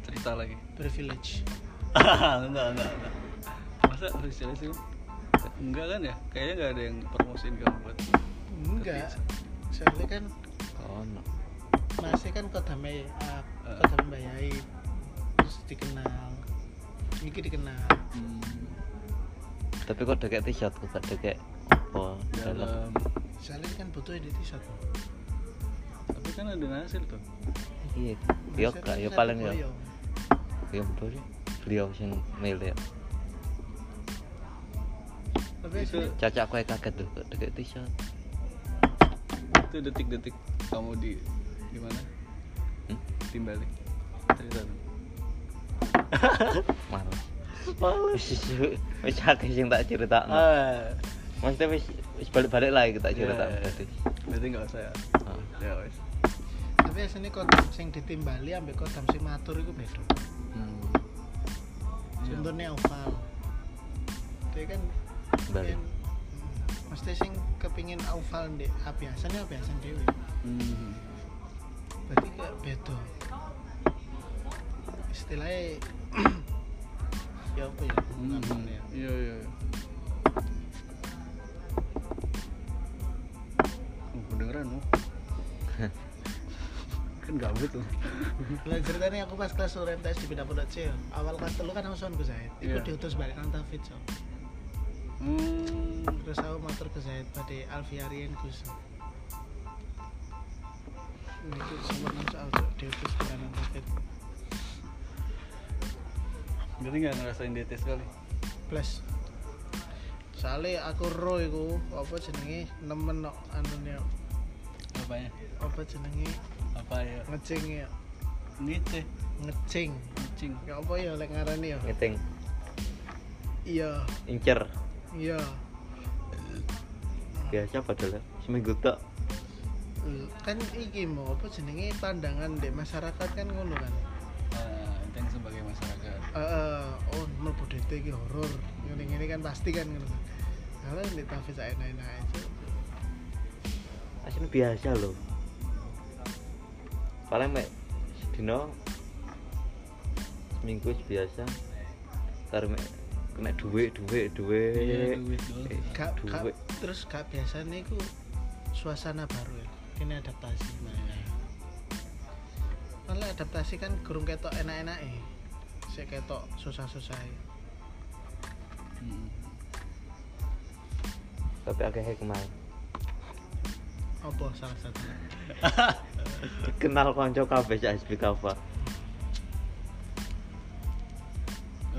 Cerita lagi. privilege enggak, enggak, enggak. Masa harus jelasin? Enggak kan ya? Kayaknya enggak ada yang promosiin kamu buat enggak soalnya kan Ono. masih kan kodame uh, Eh. kodame bayai terus dikenal ini dikenal hmm, Tapi kok deket t-shirt kok gak deket apa dalam. dalam soalnya kan butuh edit t-shirt tapi kan ada hasil tuh Iya. Yo Maksudnya gak yo paling yo. boyong. Yo betul sih. Beliau sing mail ya. tapi Itu- Caca aku kaget tuh deket t-shirt. itu detik-detik kamu di di mana Hmm? timbali cerita dong Males. Wis wis akeh sing tak critakno. Ah Maksudnya wis wis balik-balik lagi tak critakno Iya, iya. tadi. berarti nggak usah ya Ah. ya wes tapi aslinya kodam sing ditimbali ambek kodam sing matur itu beda hmm. Iya. contohnya oval dia kan Bali. kan, hmm, mesti sing kepingin oval di abiasan ya abiasan dewe Hmm. berarti kayak beda istilahnya ya apa ya Hmm. ngomongnya iya iya kan gabut tuh Lah ceritanya aku pas kelas orientasi di Pindah Pondok C, awal kelas telu kan aku soal ke Zaid. Iku Iya. diutus balik nang Tafid so. hmm. Terus aku motor ke Zaid pada Alfiarien Gus. Itu sempat nang soal so, diutus balik nang Tafid. berarti nggak ngerasain DT sekali Plus Soalnya aku ro iku apa jenenge nemen no anune apanya? Apa jenenge? Apa ya? Ngecing ya. Ngece ngecing. Kucing ya apa ya lek ngarani ya? Ngiting, iya. Incer. iya. Biasa padahal ya. seminggu tok. kan iki mau apa jenenge? Pandangan di masyarakat kan ngono kan? Nah, itu yang sebagai masyarakat. Eh, oh mlebu DT iki horor. Ngene ngene kan pasti kan ngono. Kan kalau di Tafis saya enak-enak aja Asline biasa loh. Paling mek dino seminggu biasa. Ntar mek kena duit, duit, duit. Iya, duit doang. Eh, gak, duit. terus gak biasa nih ku suasana baru ya kini adaptasi Nah, iya. Kalau adaptasi kan kurung ketok enak-enak eh sik ketok susah-susah Hmm. Tapi akeh hikmah. Apa salah satu? Kenal konco kabeh sak SB Kava.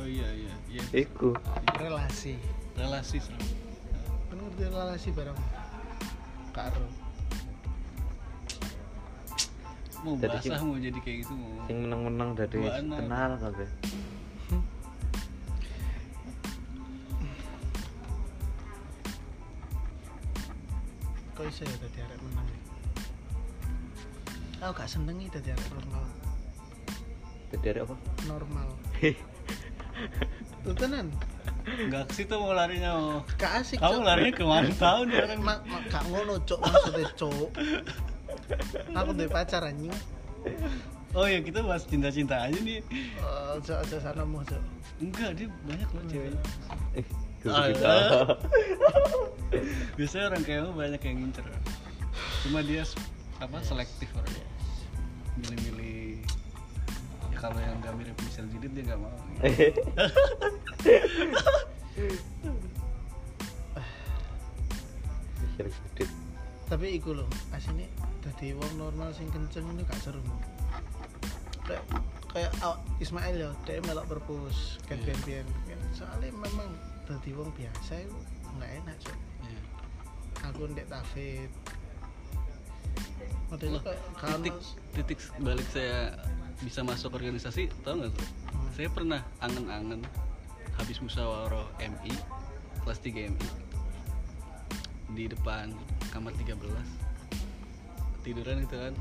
oh iya iya iya. Iku. relasi. Relasi sama kan ngerti relasi bareng. Karo. Mau Jadi basah sing- mau jadi kayak gitu mau. Sing meneng-meneng dari kenal kabeh. kok iso ya tadi aku gak seneng tadi arek normal? Ada apa? normal. Tuh tenan? Nggak ke situ mau larinya mau. Gak asik kamu Cok. larinya ke mana tahu nih orang. Ma, ma, gak ngono cok maksudnya cok. Aku duwe pacar anjing. Oh ya kita bahas cinta-cinta aja nih. Eh, cok sana mau cok. Enggak dia banyak loh ceweknya. Eh, biasanya orang kayak lu banyak yang ngincer. Cuma dia apa selektif orangnya milih-milih ya kalau yang nggak mirip Michelle Judith dia nggak mau Michelle Judith. tapi iku loh asine dadi wong normal sing kenceng ini gak seru kayak kayak awak Ismail ya dia melok perpus kayak Iya. biyen biyen soalnya memang dadi wong biasa itu nggak enak cok Iya. aku ndek tafid kalau titik titik balik saya bisa masuk organisasi tau nggak tuh? Hmm. saya pernah angen-angen habis musyawarah MI kelas 3 MI di depan kamar 13 tiduran itu kan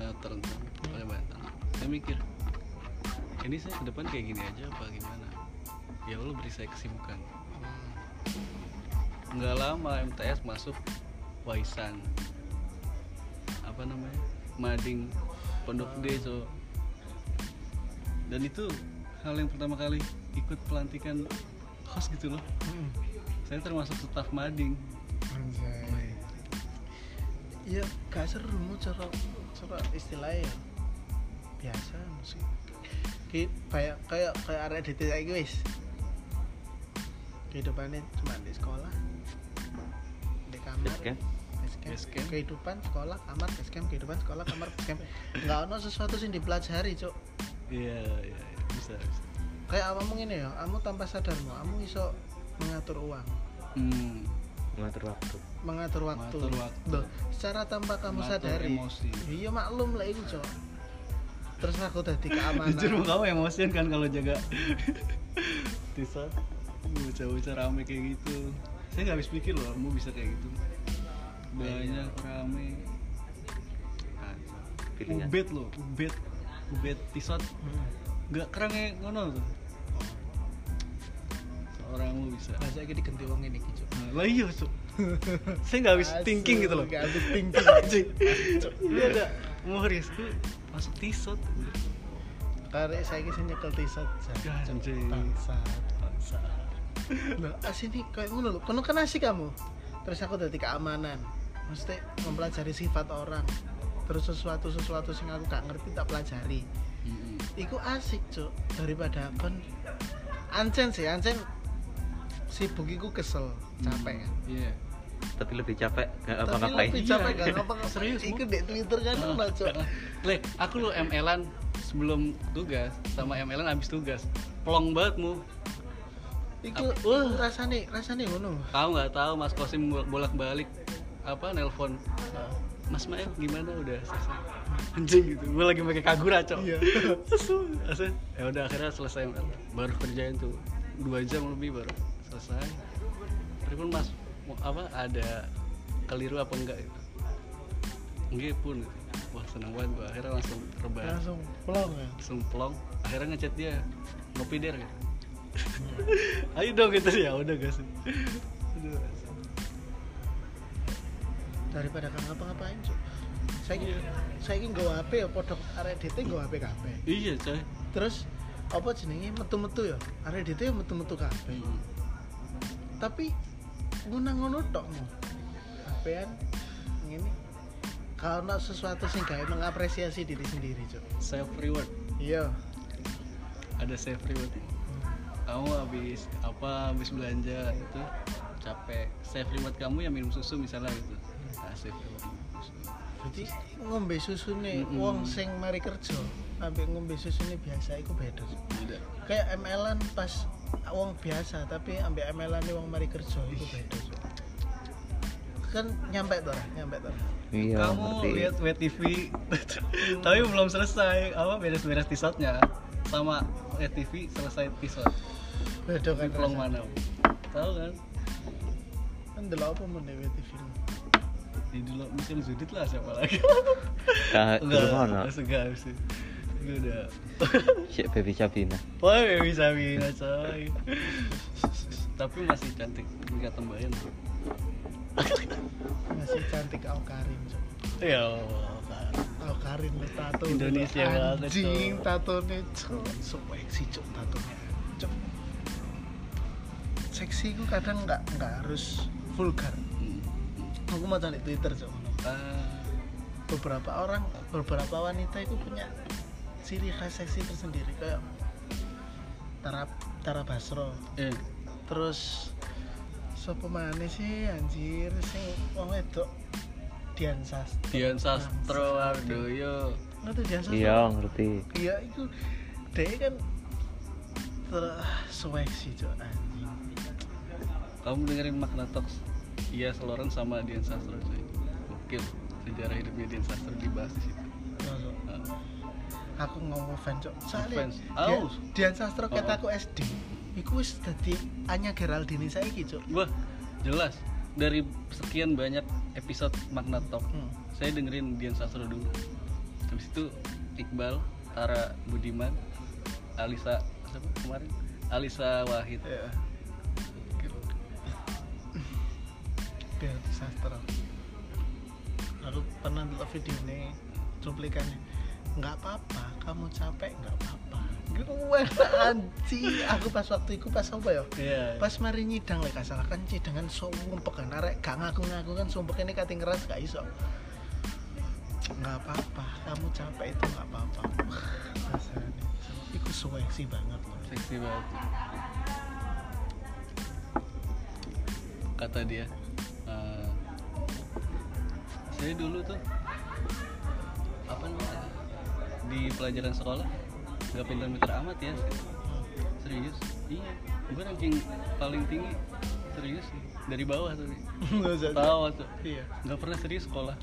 eh, terentang pakai bantal. Saya mikir ini saya ke depan kayak gini aja apa gimana? Ya Allah beri saya kesibukan. Nggak lama MTS masuk Waisan apa namanya Mading Pondok D so dan itu hal yang pertama kali ikut pelantikan host gitu loh Hmm. saya termasuk staf Mading Anjay. Iya, gak seru cara cara istilahnya ya. Biasa musik. Ki kayak kayak kayak arek di saiki wis. Kehidupannya cuma di sekolah. Di kamar. Basecamp. Kehidupan sekolah kamar basecamp, kehidupan sekolah kamar basecamp. Enggak ono sesuatu sing dipelajari, Cuk. iya iya iya, bisa bisa Kayak awamu ngene ya, kamu tanpa sadarmu, kamu iso mengatur uang. hmm, Mengatur waktu. mengatur waktu. Mengatur waktu. Loh, secara tanpa kamu Mengatur sadari. emosi. Iya maklum lah itu, Cok. Terus aku tadi keamanan. jujur kamu emosian kan kalau jaga Tisa bocah-bocah rame kayak gitu saya nggak habis pikir loh kamu bisa kayak gitu banyak rame ubed loh ubed ubed tisot Hmm. nggak kerangnya ngono tuh seorang lu bisa Masa lagi diganti wong ini, Cok. Nah, lah iya Cuk. saya nggak habis thinking gitu loh nggak habis thinking. Anjing. Iya ada Muhris tuh masuk tisot Karena saya kisah nyekel anjing. Bangsat, bangsat. Loh, asini kayak ngono lho. Kono kan asik kamu. Terus aku tadi keamanan. Mesti mempelajari sifat orang. Terus sesuatu-sesuatu sing aku gak ngerti tak pelajari. Mm-mm. Iku asik, Cuk. Daripada kon Ancen sih, Ancen sibuk iku kesel, capek kan. iya Tapi lebih capek nggak Tapi apa-ngapain. lebih Iya. capek kan apa Serius, Bu? Iku di Twitter kan Ah, ono, Cuk. Le, aku lo ML-an sebelum tugas sama ML-an habis tugas. Plong banget mu. Iku Wah. rasane rasane ngono. Tahu nggak tahu Mas Kosim bolak-balik apa nelpon Mas Mael gimana? Udah selesai. Anjing gitu. Gue lagi pakai kagura cok. Iya. Ya udah akhirnya selesai baru kerjain tuh. Dua jam lebih baru selesai. Tapi pun mas mau apa ada keliru apa enggak gitu. Enggak pun wah seneng banget gua. Akhirnya langsung rebahan. Langsung plong ya. langsung plong. Akhirnya ngechat dia ngopi der gitu. Ayo dong gitu. Ya udah gak sih Daripada kan ngapa-ngapain, Cuk. Saiki saiki nggo HP ya podok arek DT nggo HP kabeh. iya coy Terus apa jenenge metu-metu ya? Arek DT ya metu-metu kabeh. Hmm. Tapi ngono-ngono tok mu. HP-an ngene. Kalau sesuatu sing gawe mengapresiasi diri sendiri, Cuk. self reward Iya. ada self reward kamu habis apa habis belanja itu capek self reward kamu yang minum susu misalnya gitu self reward minum susu. Jadi ngombe susune Mm-mm. wong sing mari kerja ambek ngombe susune biasa iku beda. Beda. Kayak ML-an pas wong biasa tapi ambil ML-an wong mari kerja itu beda. Kan nyampe tuh lah nyampe tuh Iya, kamu lihat WTV tapi belum selesai. Apa beres-beres tisotnya sama WTV selesai tisot beda kan pelong rasanya. mana? Tahu kan? Kan delok apa mau dewe TV di dulu Michelle Judith lah siapa lagi Nah, enggak enggak sih gue udah Cek baby Sabina. Wah, bisa bisa coy. Tapi masih cantik, nggak tembayan. masih cantik Au Karin Cuk. Ya Karin lu tato Indonesia banget, anjing tato nya cuk so seksi cuk tato nya seksi ku kadang nggak nggak harus vulgar. Aku mau cari Twitter cuk Ah, beberapa orang beberapa wanita itu punya ciri khas seksi tersendiri kayak Tara Tara Basro. Eh. Terus siapa mana sih anjir sing wong wedok? Dian Sastro Dian Sastro Wardoyo. Ngerti Dian Sastro? Iya ngerti. Iya itu dia kan ter swag sih cok anjing. Kamu dengerin makna talks iya seloran sama Dian Sastro cuy. Gokil sejarah hidupnya Dian Sastro dibahas di situ. Nah, aku ngomong fans cok soalnya. Dian, Aus. Dian Sastro Oh. kata aku SD iku wis dadi Anya Geraldine saiki cok wah jelas. Dari sekian banyak episode makna talk hmm. saya dengerin Dian Sastro dulu. Habis itu Iqbal Tara Budiman Alisa siapa kemarin? Alisa Wahid. Ya Dian Sastro aku pernah nonton video ini cuplikannya nggak apa-apa kamu capek nggak apa-apa. Gue anji aku pas waktu itu pas apa ya? Iya. pas mari nyidang lek salah kan cidangan sumpek kan arek gak ngaku-ngaku kan sumpek ini kating keras gak iso. Nggak apa-apa kamu capek itu nggak apa-apa. Itu seksi banget loh seksi banget. Kata dia saya dulu tuh. Apa namanya? Di pelajaran sekolah nggak pintar-pintar amat ya. Serius? Iya. Gue ranking paling tinggi. Serius? Dari bawah tuh. Tahu tuh. Iya. Nggak pernah serius sekolah.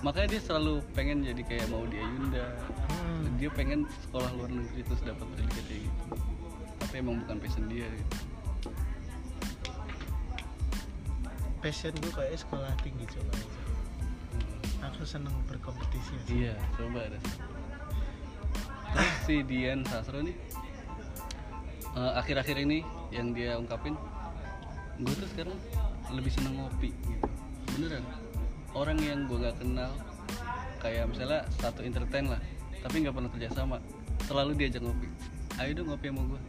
Makanya dia selalu pengen jadi kayak mau dia Yunda. Hmm. dia pengen sekolah luar negeri terus dapat pendidikan kayak gitu. Tapi emang bukan passion dia gitu. Passion gue kayak sekolah tinggi coba. Aku seneng berkompetisi ya. iya coba ada terus si Dian Sastro nih eh, akhir-akhir ini yang dia ungkapin gue tuh sekarang lebih seneng ngopi. Gitu beneran. Orang yang gue gak kenal kayak misalnya satu entertain lah tapi nggak pernah kerja sama selalu diajak ngopi. Ayo dong ngopi sama gue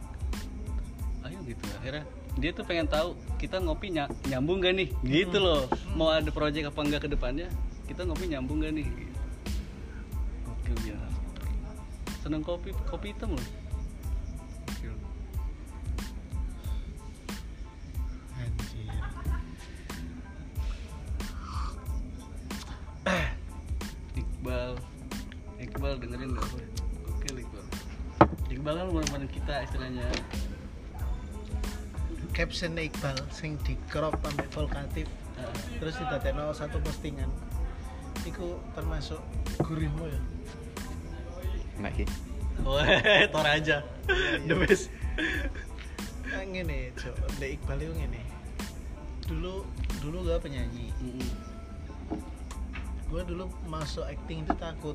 ayo gitu akhirnya dia tuh pengen tahu kita ngopi ny- nyambung gak nih? Gitu loh. Mau ada project apa enggak ke depannya kita ngopi nyambung gak nih? Gitu. Seneng kopi kopi hitam loh caption Iqbal sing di crop sampai volkatif. Nah, terus didadekno satu postingan. Iku termasuk gurihmu ya? Nek iki. Weh, Toraja The best Nah, ngene cok Dek Iqbal itu ngene. Dulu dulu gue penyanyi. Gue dulu masuk acting itu takut.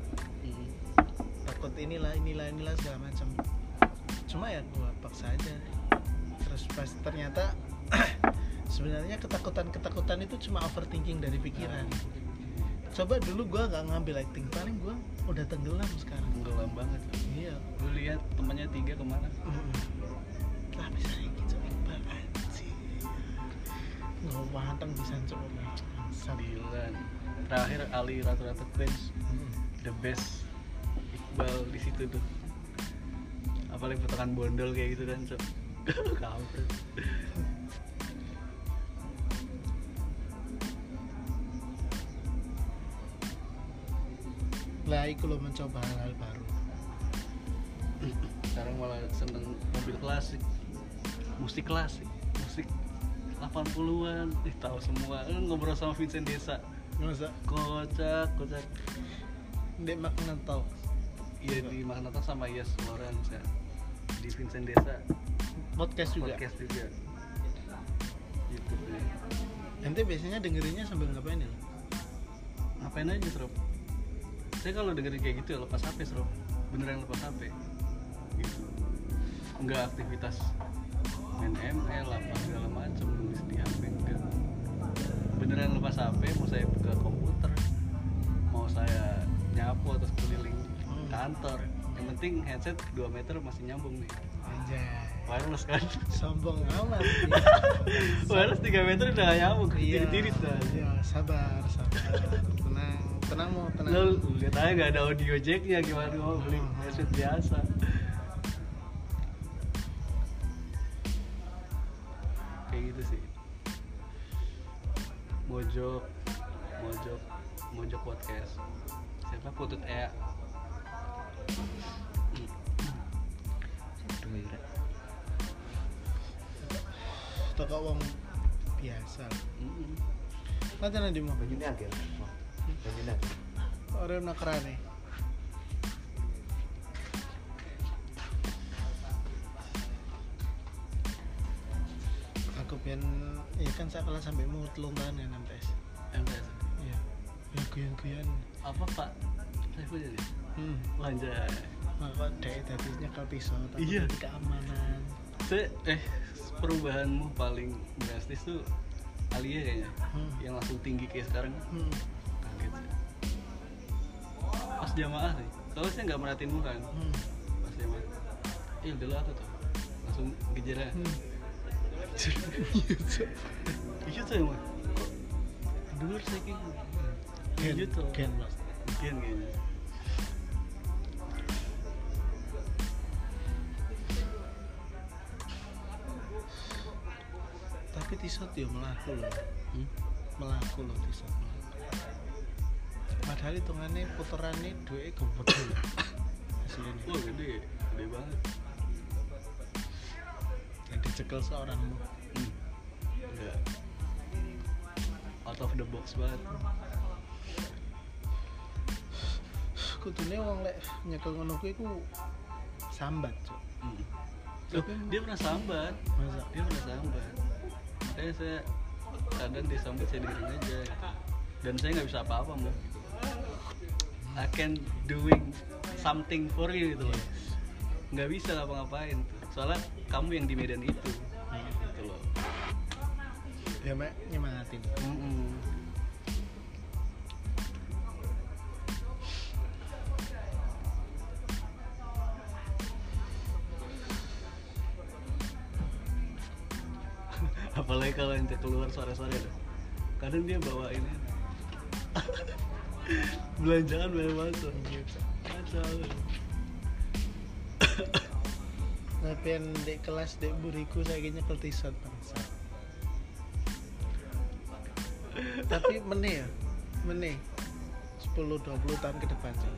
Takut inilah inilah inilah segala macam cuma ya gue paksa aja terus pas ternyata sebenarnya ketakutan ketakutan itu cuma overthinking dari pikiran. Coba dulu gue gak ngambil acting paling gue udah tenggelam sekarang. Tenggelam banget. Iya. Gue lihat temannya tiga ke mana? Lah bisa gitu Iqbal anjir nggak wanteng bisa coba Sembilan Terakhir Ali Ratu Prince. The best Iqbal di situ tuh. Apalagi potongan bondol kayak gitu kan Cok Kampret lah itu lo mencoba hal-hal baru. Sekarang malah seneng mobil klasik. Musik klasik musik 80-an ih tahu semua. Eh, ngobrol sama Vincent Desa. Masa? Kocak kocak. Dek makna tau iya di Magnata sama Yes Lawrence ya di Vincent Desa. Podcast juga? Podcast juga. Gitu deh ente biasanya dengerinnya sambil ngapain ya? Ngapain aja Srop? Saya kalau dengerin kayak gitu ya lepas HP Srop. Beneran lepas HP gitu. Nggak aktivitas main ML apa segala macem nulis di HP enggak. Beneran lepas HP mau saya buka komputer mau saya nyapu atau keliling Hmm. kantor yang penting headset 2 meter masih nyambung nih. Anjay. Wireless kan? Sombong amat wireless 3 meter udah gak nyambung iya. tirit-tirit dah iya sabar sabar. Tenang tenang mau tenang. Lo lihat aja nggak ada audio jacknya gimana mau beli headset biasa. Kayak gitu sih. Mojok, mojok, mojok podcast. Siapa? Putut Ea? Toko wong biasa nanti nanti mau Bajunya agak. Bajunya agak. orang nakrane aku pengen ya kan saya kelas sampai mau telung tahun ya MTS. iya ya guyan guyan Apa Pak? Saiful jadi? hmm Lanjut. maka dek tadi nyekel pisau tapi Iya. keamanan eh perubahanmu paling drastis tuh Alia kayaknya Hmm. yang langsung tinggi kayak sekarang hmm. kaget sih. pas jamaah sih soalnya saya nggak merhatiin muka kan hmm. pas jamaah iya udah lah tuh langsung gejala hmm. iya tuh emang dulu saya kayak Gen, iya tuh gen mas gen kayaknya tapi tisot yo melaku loh. Hmm? melaku loh tisot padahal hitungannya puterannya duitnya gede loh. Hasilnya wah gede. gede banget. Yang dicekel seorang hmm. enggak. Out of the box banget. Kudune wong lek nyekel ngono kuwi ku sambat cuk. Hmm. Loh, dia pernah sambat. Masa? Dia pernah sambat makanya saya kadang disambat saya dengerin aja. Dan saya nggak bisa apa-apa mau I can doing something for you gitu loh nggak bisa ngapa-ngapain. Soalnya kamu yang di medan itu. Gitu loh. Ya mek nyemangatin Mm-mm. Apalagi kalau ente keluar sore-sore tuh. Kadang dia bawa ini. Belanjaan banyak banget tuh kacau. Tapi yang di kelas di buriku saya nyekel tisot bangsa tapi meneh ya meneh. 10-20 tahun ke depan Cuk.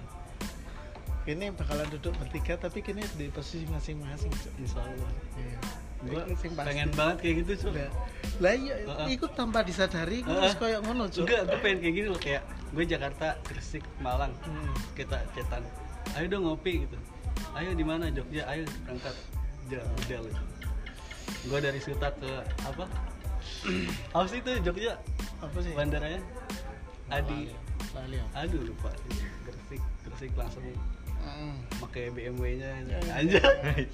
ini bakalan duduk bertiga tapi kini di posisi masing-masing insya Allah. Iya. Gua pengen banget kayak gitu cuy Lah, lah iya, ikut tanpa disadari, gue harus kayak ngono cuy. Enggak, gue pengen kayak gini loh kayak gue Jakarta, Gresik, Malang, Hmm. kita cetan. Ayo dong ngopi gitu. Ayo di mana Jogja? Ayo berangkat. Udah, udah loh. Gue dari Suta ke apa? apa sih itu Jogja? Apa sih? Bandaranya? Adi. Lali ya. Aduh lupa. Gresik, Gresik langsung. Pakai BMW-nya Ya, ya. anjay.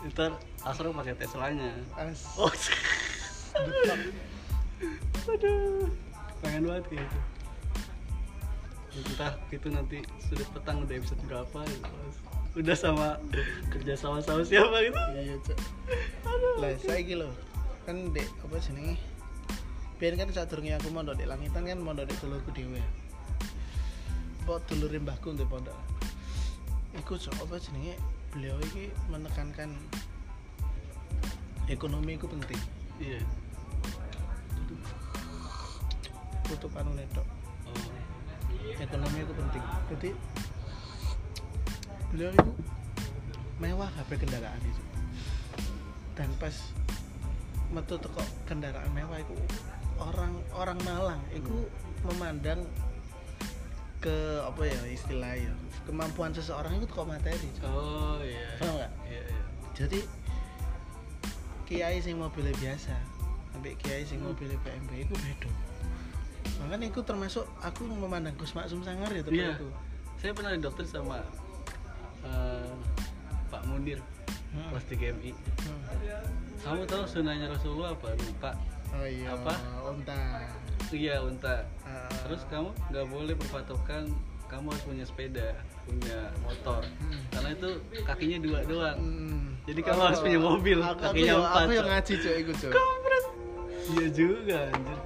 Ntar Asro pakai Teslanya. As. Oh, aduh, pengen banget kayak gitu. Entah itu nanti sudut petang udah episode berapa gitu. Udah sama kerja sama sama siapa gitu. Iya cuy. Lah saya lho. Kan dek apa jenenge? Biar kan saat durungnya aku mondok di langitan kan mondok di dulurku dhewe. Mbok dulure mbahku di pondok. Iku apa jenenge? Beliau ini menekankan ekonomi itu penting. Iya. Tutup anu netok. Oh. ekonomi itu penting jadi beliau itu mewah HP kendaraan itu dan pas metu teko kendaraan mewah itu orang orang Malang itu memandang ke apa ya istilah ya kemampuan seseorang itu kok materi. Oh iya. Paham nggak? Iya iya. jadi kiai sing mobilnya biasa sampai kiai sing mobilnya BMW itu beda makanya itu termasuk aku memandang Gus Maksum Sangar ya Iya. itu Saya pernah di dokter sama eh, Pak Munir Hmm. kelas 3 MI. Hmm. Kamu tahu sunahnya Rasulullah apa? Lupa. oh iya Apa? onta Iya unta. Ah, Terus kamu nggak boleh berpatokan kamu harus punya sepeda, punya motor. Hmm. Karena itu kakinya dua doang. hmm. Jadi kamu harus punya mobil, aku, aku, kakinya yang, empat, aku yang ngaji cuy itu cuy Kampret. Iya juga anjir.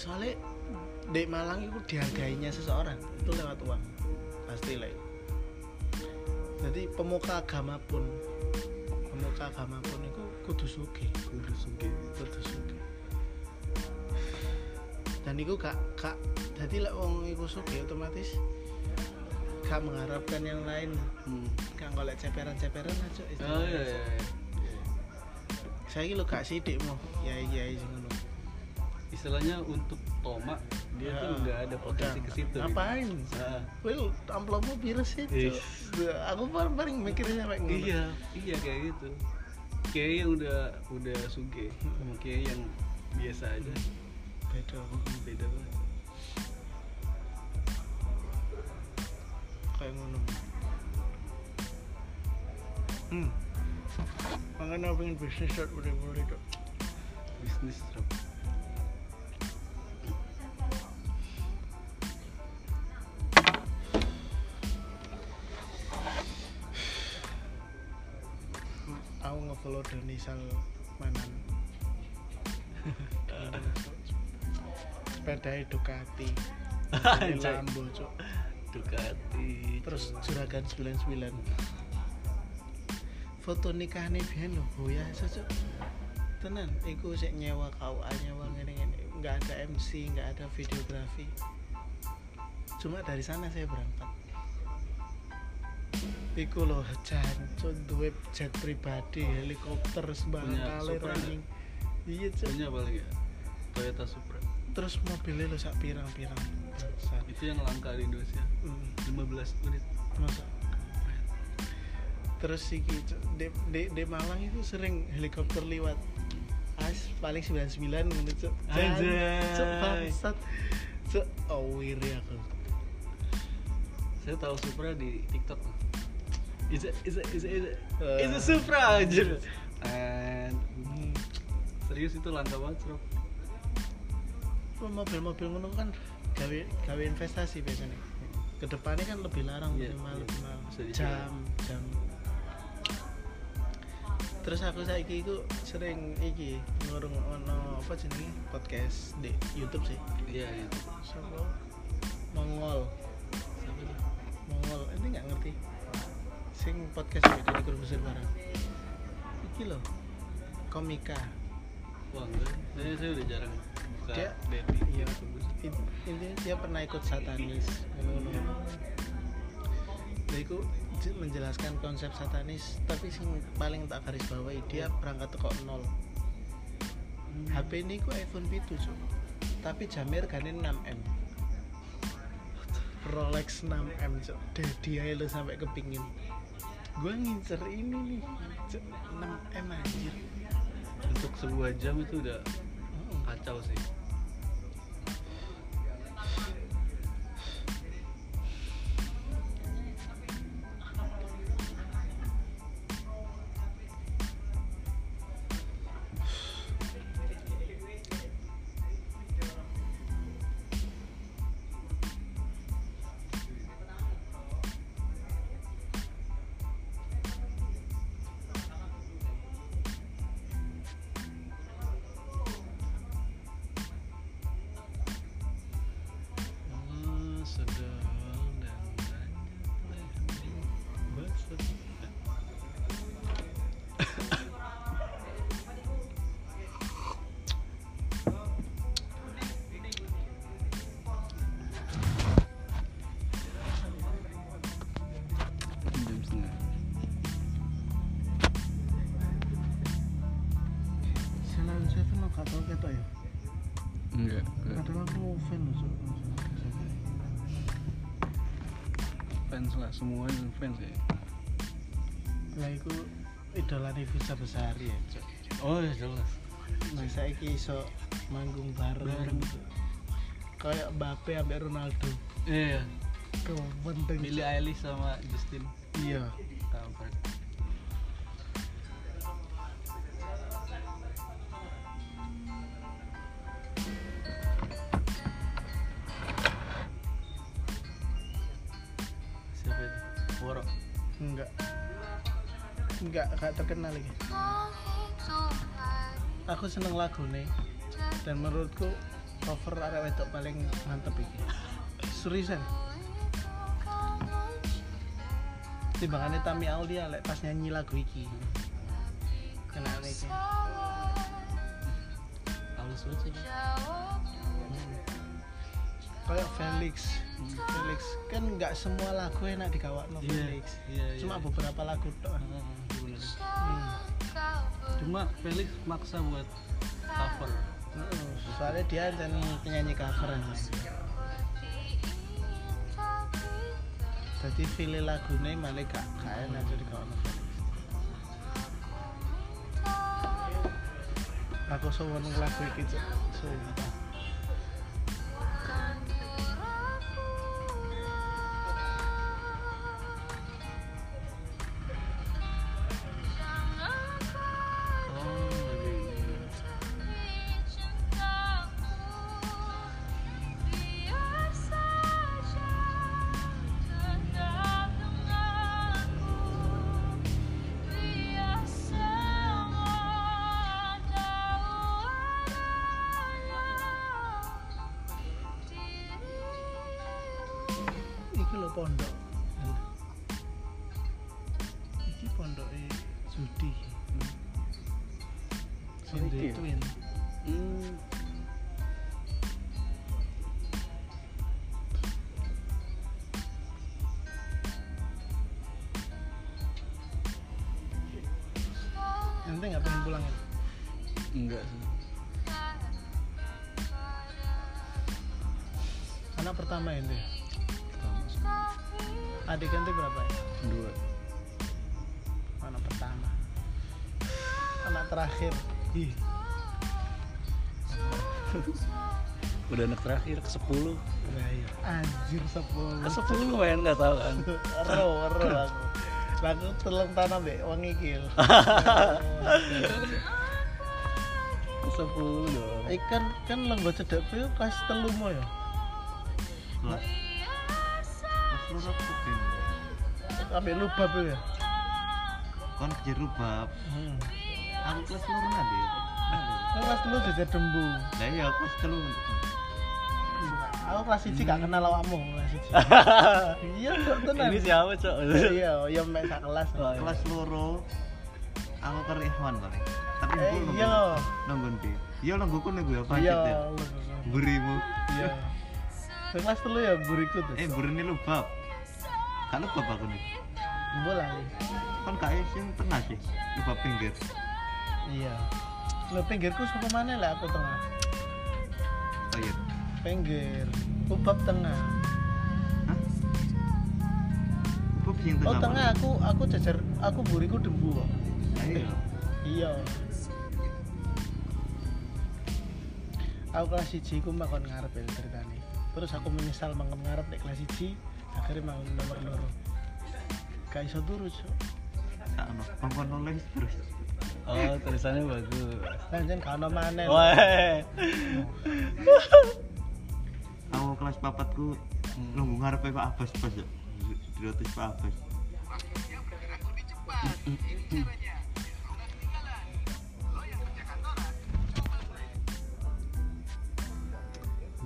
soalnya di Malang itu dihargainya seseorang itu lewat uang pasti lah jadi pemuka agama pun pemuka agama pun itu kudu suge kudu suge kudu suge dan itu gak gak jadi lah wong iku suge otomatis gak mengharapkan yang lain Hmm. gak golek ceperan-ceperan aja Oh iya iya. iya. saya lo gak sidik mau ya iya iya ngono Istilahnya untuk Toma dia tuh Ya, nggak ada potensi ke situ. gitu. ngapain Nah, Well, amplopmu Ih. Duh, Aku paling paling mikirnya sampai ngono. iya, iya kayak gitu. Kayak yang udah udah suge sama kayak yang biasa aja. Beda. Beda banget. Kayak ngono. Hmm. Makanya pengen bisnis dot udah mulai dot. Bisnis Rob. Aku ngefollow Doni Salmanan. Sepeda Ducati. Dari Anjay. Lambo, Cuk. Ducati. Terus juragan 99. Foto nikahnya biyen lho, boya cocok. Tenan, iku sik nyewa KUA nyewa ngene-ngene. Enggak ada MC, enggak ada videografi. Cuma dari sana saya berangkat. Iku loh, jancuk duwe jet pribadi, helikopter sembarang Punya kali running. Iya, Cuk. Punya paling ya. Toyota Supra. Terus mobilnya lo sak pirang-pirang. Itu yang langka di Indonesia. Hmm. 15 unit. masa terus Cuk, di, di, di Malang itu sering helikopter liwat as paling 99 ngono cuk Anjay. cuk bangsat cuk oh wiri aku Saya tahu Supra di TikTok. Is it, is it, is it, is it, Eh. is it Supra anjir. And Hmm. serius itu langka banget, Rob. Mobil-mobil ngono kan gawe gawe investasi biasanya ke depannya kan lebih larang lebih mahal iya. lebih dijual. jam jam terus aku saiki iku sering iki ngurung ono apa jenenge podcast di YouTube sih Iya, iya. Siapa? Mongol Siapa tuh? Mongol ini nggak ngerti sing podcast beda di grup besar bareng iki loh komika Wah, enggak. Saya, saya udah jarang buka Dia- iya. Intinya dia pernah ikut satanis. Ngono Nah, iku j- menjelaskan konsep satanis tapi sing paling tak garis bawahi dia berangkat kok nol. HP ini ku iPhone 7 Cuk. tapi jamnya regane 6M Rolex 6M Cuk. Dedi aja lo sampai kepingin. Gue ngincer ini nih Cuk, 6M anjir Untuk sebuah jam itu udah kacau sih. Fans lah, semua fans ya. Lah iku idola Nivisa besar ya. Oh ya jelas. Nah saiki iso manggung bareng Bareng. Kayak Mbappe ambek Ronaldo Iya. Kepenting Billie Eilish sama Justin Iya gak terkenal lagi Aku seneng lagu nih Dan menurutku cover arek wedok paling mantep iki. Seriusan timbangannya Tami Aulia lek pas nyanyi lagu iki. Kena iki. Halus banget sih Hmm. kayak Felix. Felix. Kan nggak semua lagu enak dikawakno Iya, Felix. iya. cuma beberapa lagu tok Bener. hmm. cuma Felix maksa buat cover Heeh, soalnya dia dan penyanyi cover aja jadi pilih lagunya malah gak gak enak jadi kalau aku suwon lagu iki Cuk. Udah anak terakhir ke sepuluh nah iya anjir sepuluh ke sepuluh main nggak tahu kan ero ero aku aku telung tanam deh wong iki lho. ke sepuluh dong ikan kan lenggo cedek piye kelas telu mo ya Mas aku ben. ambek lubab ya Kon kejar rubab. hmm. Aku kelas nanti. Kan kelas telu jajar dembu Lah iya kelas telu. Aku kelas siji gak kenal awakmu kelas siji iya kok tenan ini siapa cok iya iya mek sak kelas Oh, Kelas loro. Aku ke Ihwan paling. Tapi Eh, aku iya. nunggu ndi? Iya nungguku nih gue apa iya ya? Burimu. iya kelas telu ya buriku tuh Eh burini lubab. Kan lubab aku nih. bola Kan kayak sing tengah sih. Lubab pinggir. iya lo pinggirku suka mana lah aku tengah Oh iya. Pinggir lubab tengah Hah? Lubab sing tengah. oh tengah aku aku jajar aku buriku dembu kok iya. iya aku kelas siji aku makan ngarep ya ceritanya terus aku menyesal makan ngarep di kelas siji akhirnya makan nomor loro gak iso turu cok ono kongkon nulis terus. oh tulisannya bagus lanjut kano mana Wah. Aku kelas papatku nunggu ngarepe Pak Abbas pas ya. Dirotis Pak Abbas.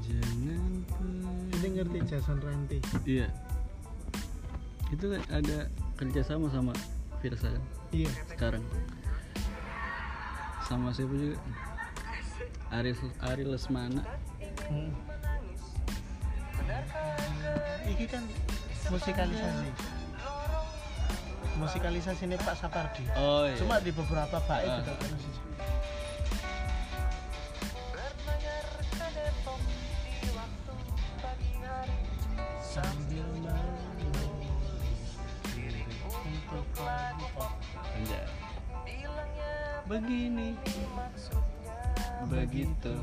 jangan ini ngerti Jason Ranti. Iya. Itu kan ada kerjasama sama Virsa kan? Iya. Sekarang. Sama siapa juga? Ari Ari Lesmana. Hmm. Iki kan musikalisasi. Musikalisasi ini Pak Sapardi. oh iya Cuma di beberapa bait Ah. Sambil. Anjay. begini begitu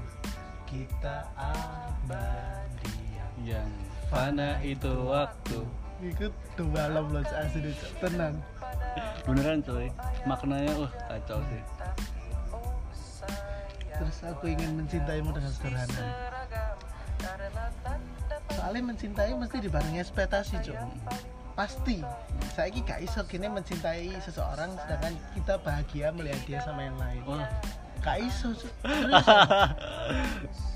kita abadi yang fana itu waktu. Ikut dua malam loh asli Cok. tenan. Beneran coy. Maknanya wah kacau sih. Terus aku ingin mencintaimu dengan sederhana. Soalnya mencintai mesti dibarengi ekspektasi cok. Pasti. Saya gak iso gini mencintai seseorang sedangkan kita bahagia melihat dia sama yang lain. Wah Kak iso.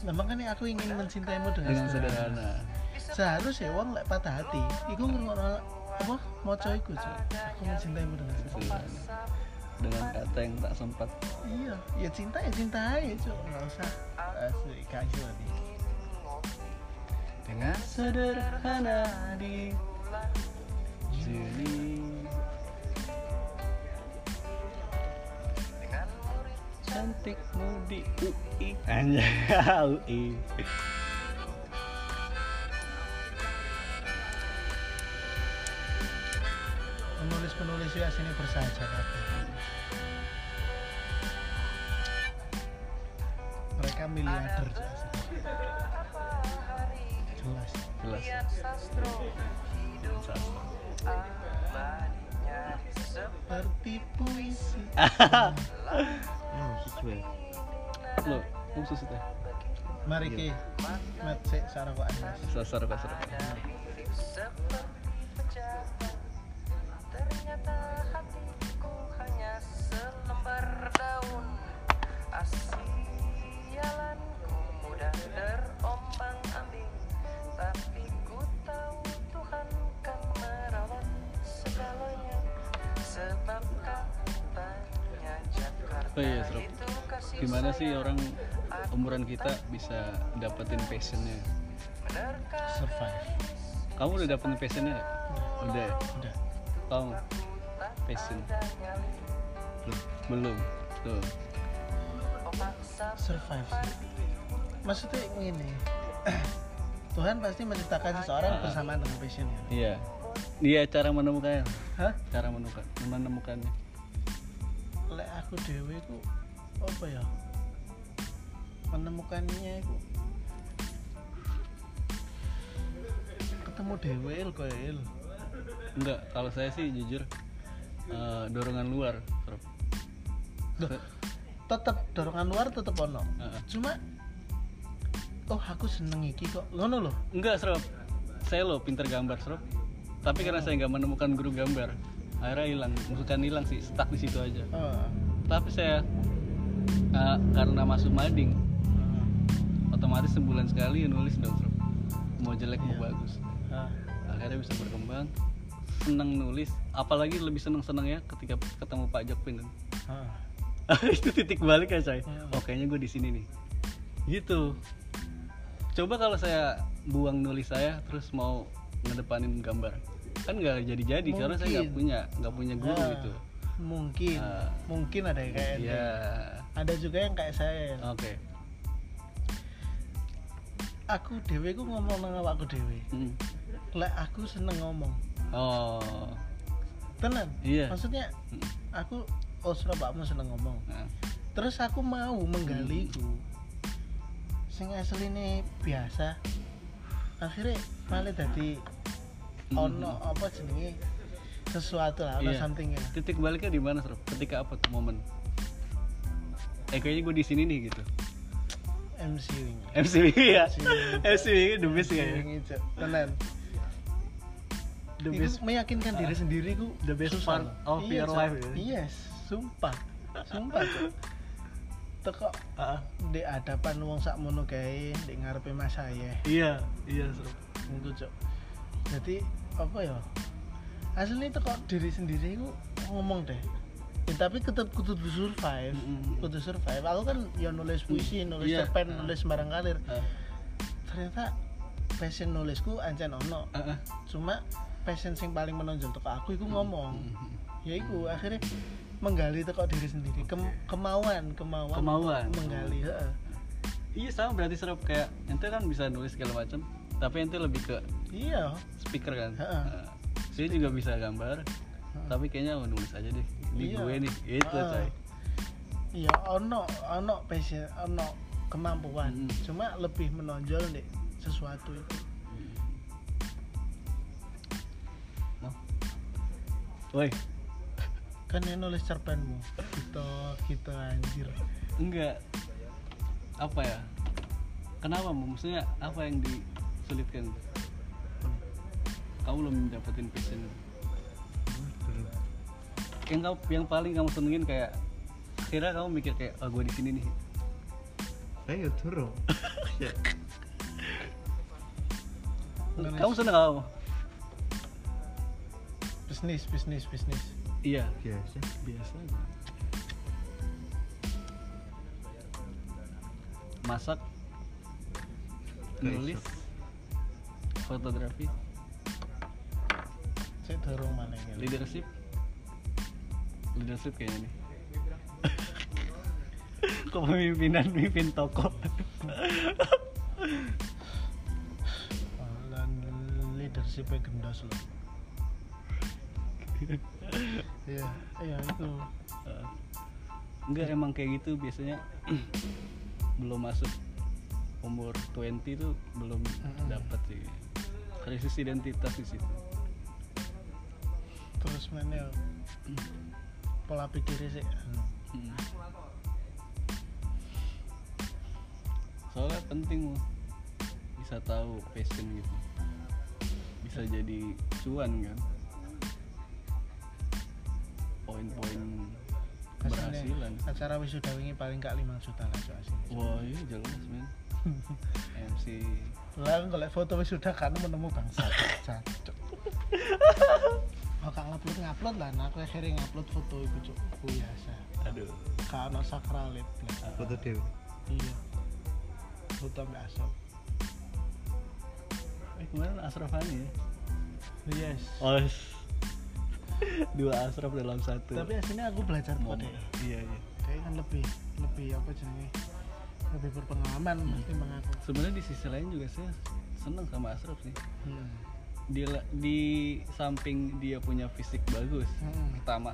Nah, makanya aku ingin mencintaimu dengan, sederhana Seharusnya wong lek patah hati, iku ngrungokno apa maca iku. Aku mencintaimu dengan sederhana. dengan kata yang tak sempat Iya, ya cinta ya cinta aja, Cuk. Enggak usah asik gak iso nih. dengan sederhana di sini cantikmu di UI anjay UI Penulis-penulis ya sini bersahaja kabeh. Mereka miliarder, Cuk. Jelas. jelas Seperti puisi. Sesuai. lo khusus itu Mari ki, mat sik Anas. sasar kasar Ternyata hatiku hanya selembar daun Asialanku mudah terombang ambing Tapi ku tahu Tuhan kan merawat segalanya Sebab katanya Jakarta Oh iya, Srop. itu kasih gimana sih orang umuran kita bisa dapetin passionnya Survive. kamu udah dapetin passionnya nggak? udah ya? Udah. kamu passion belum belum tuh Survive. sih. Maksudnya gini. Tuhan pasti menciptakan seseorang Ah. bersamaan dengan passionnya. iya dia cara menemukannya Hah? cara menemukan menemukannya Lek aku dewe ku apa ya? Menemukannya itu ketemu dewe il. enggak kalau saya sih jujur eh, dorongan luar. Loh, tetep dorongan luar tetep ono. Heeh. Cuma oh aku seneng iki kok. Ngono loh. enggak serap saya lo pinter gambar serap tapi karena saya nggak menemukan guru gambar akhirnya hilang bukan hilang sih stuck di situ aja Oh. tapi saya eh, karena masuk mading. Otomatis sebulan sekali nulis dong Serap. mau jelek mau Iya. bagus. Ah. akhirnya bisa berkembang. Seneng nulis. Apalagi lebih seneng seneng ya ketika ketemu Pak Jakpin kan. Itu titik balik ya saya Hmm. oh kayaknya gue di sini nih. Gitu. Coba kalau saya buang nulis saya terus mau ngedepanin gambar. Kan nggak jadi jadi karena saya nggak punya nggak punya guru Ah. itu. Mungkin, Ah. mungkin ada yang kayak ya Ada juga yang kayak saya. oke Aku dewe ku ngomong nang awakku dewe. Hmm. Lek aku seneng ngomong. oh Tenan. Iya. Maksudnya Hmm. aku oh Surabaya seneng ngomong. Nah, Terus aku mau menggali Hmm. ku. Sing asline biasa. Akhirnya malah dadi Hmm. ono apa jenenge sesuatu lah, ono Iya. something ya. titik baliknya di mana Serap? ketika apa tuh momen eh kayaknya gue di sini nih gitu MC wingi. MCW ya MCW. MCW the best MC Cuk. Tenan. the best meyakinkan diri Ah. sendiri ku The best part of Iya, your Cok. life, ya? Yes, sumpah. Sumpah, Cok. Teko Ah, di hadapan wong sak mono kae di ngarepe Mas saya. iya iya Serap. Iku, Cok. Jadi apa ya? Aslinya teko diri sendiri ku ngomong deh. Ya, tapi tetap kudu survive, Mm-mm. kudu survive. Aku kan ya nulis puisi, nulis Iya. cerpen, Ah. nulis sembarang kalir. Ah, Ternyata passion nulisku ancen ono. ah, ah. Cuma passion sing paling menonjol teko aku iku ngomong. Mhm. ya iku akhirnya menggali teko diri sendiri Kem- kemauan kemauan Kemauan. menggali heeh. Iya sama berarti serap kayak ente kan bisa nulis segala macam, tapi ente lebih ke iya speaker kan. Nah, saya juga bisa gambar, tapi kayaknya mau nulis aja deh di Iya. gue nih, gitu Heeh. coy. iya ono ono passion ono kemampuan Mm. cuma lebih menonjol nih sesuatu itu? Woi, kan yang nulis cerpenmu gitu gitu anjir enggak. Apa ya? Kenapa? Mu? Maksudnya apa yang disulitkan? Kamu belum dapetin passion. Yang kau, yang paling kamu senengin kayak akhirnya kamu mikir kayak oh gue di sini nih. Ayo turun. Ya. Kamu seneng kamu bisnis bisnis bisnis. Iya. Biasa. Biasa. Aja masak nulis fotografi. Saya dorong mana ini? Leadership leadership kayaknya nih. Kepemimpinan mimpin toko? Dan leadershipnya gendos loh. Iya iya itu. Enggak emang kayak gitu biasanya. Belum masuk umur 20 tuh belum Mm-mm. dapat sih. Krisis identitas di situ. Terus mana ya, pola pikirnya sih. Hmm. soalnya penting Mo. bisa tahu passion gitu. Bisa jadi cuan kan. Poin-poin keberhasilan. Acara wisuda wingi paling gak 5 juta lah asli wah iya jelas men. MC lah kalau foto wisuda kan menemu bangsa. Cok Gak ngupload ngupload lah, nah aku akhirnya ngupload foto itu cok biasa. aduh ono sakralit lah. foto dewi Iya. Foto mbak Asop. eh kemarin Asraf Ali ya Yes. oh dua Asraf dalam satu Tapi aslinya aku belajar deh. iya iya Kayak kan lebih lebih apa jenenge? Lebih berpengalaman mesti mengaku. sebenarnya di sisi lain juga saya seneng sama Asraf sih Hmm. Di di samping dia punya fisik bagus Hmm. pertama.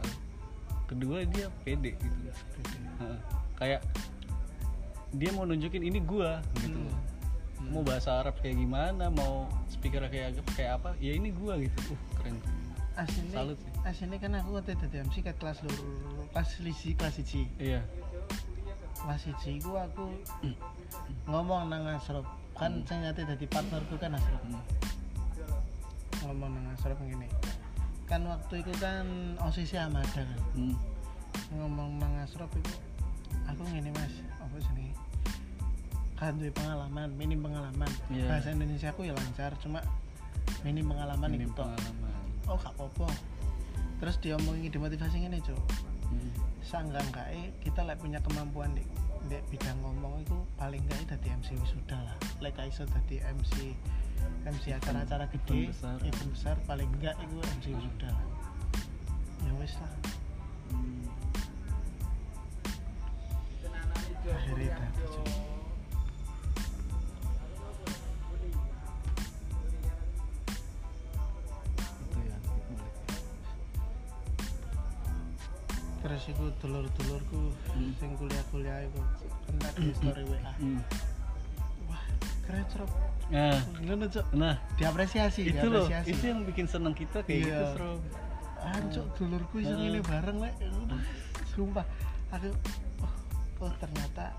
Kedua dia pede gitu. Kayak dia mau nunjukin ini gua gitu Hmm. mau bahasa Arab kayak gimana mau speaker kayak kayak apa ya ini gua gitu. Uh keren Aslinya, Salut sih. aslinya kan aku waktu itu MC ke kelas loro, kelas lisi kelas siji. iya. Kelas siji ku aku ngomong nang Asrop. Kan saya nyate dadi partnerku kan Asrop. Hmm. Ngomong nang Asrop ngene. Kan waktu itu kan OSIS Amada kan. Hmm. ngomong nang Asrop itu aku ngene mas. Apa sini kan duwe pengalaman minim pengalaman. Iya. bahasa Indonesia aku ya lancar cuma minim pengalaman Ini itu pengalaman. Oh gak apa-apa. Terus dia omongin dimotivasi ngene cok Hmm. sanggang kae kita lek punya kemampuan di, di bidang ngomong itu paling enggak dadi MC wisuda lah gak iso dadi MC MC acara-acara gede besar. event besar paling enggak itu MC wisuda lah ya wis lah Hmm. akhirnya dadi terus iku dulur-dulurku Hmm. sing kuliah-kuliah itu kan tadi story WA Hmm. wah keren cerop nah. Ngono cok. Nah. Diapresiasi itu loh itu yang bikin seneng kita kayak Iya. gitu bro Ancuk dulurku iso ngene bareng lek. Sumpah. Aku oh, oh ternyata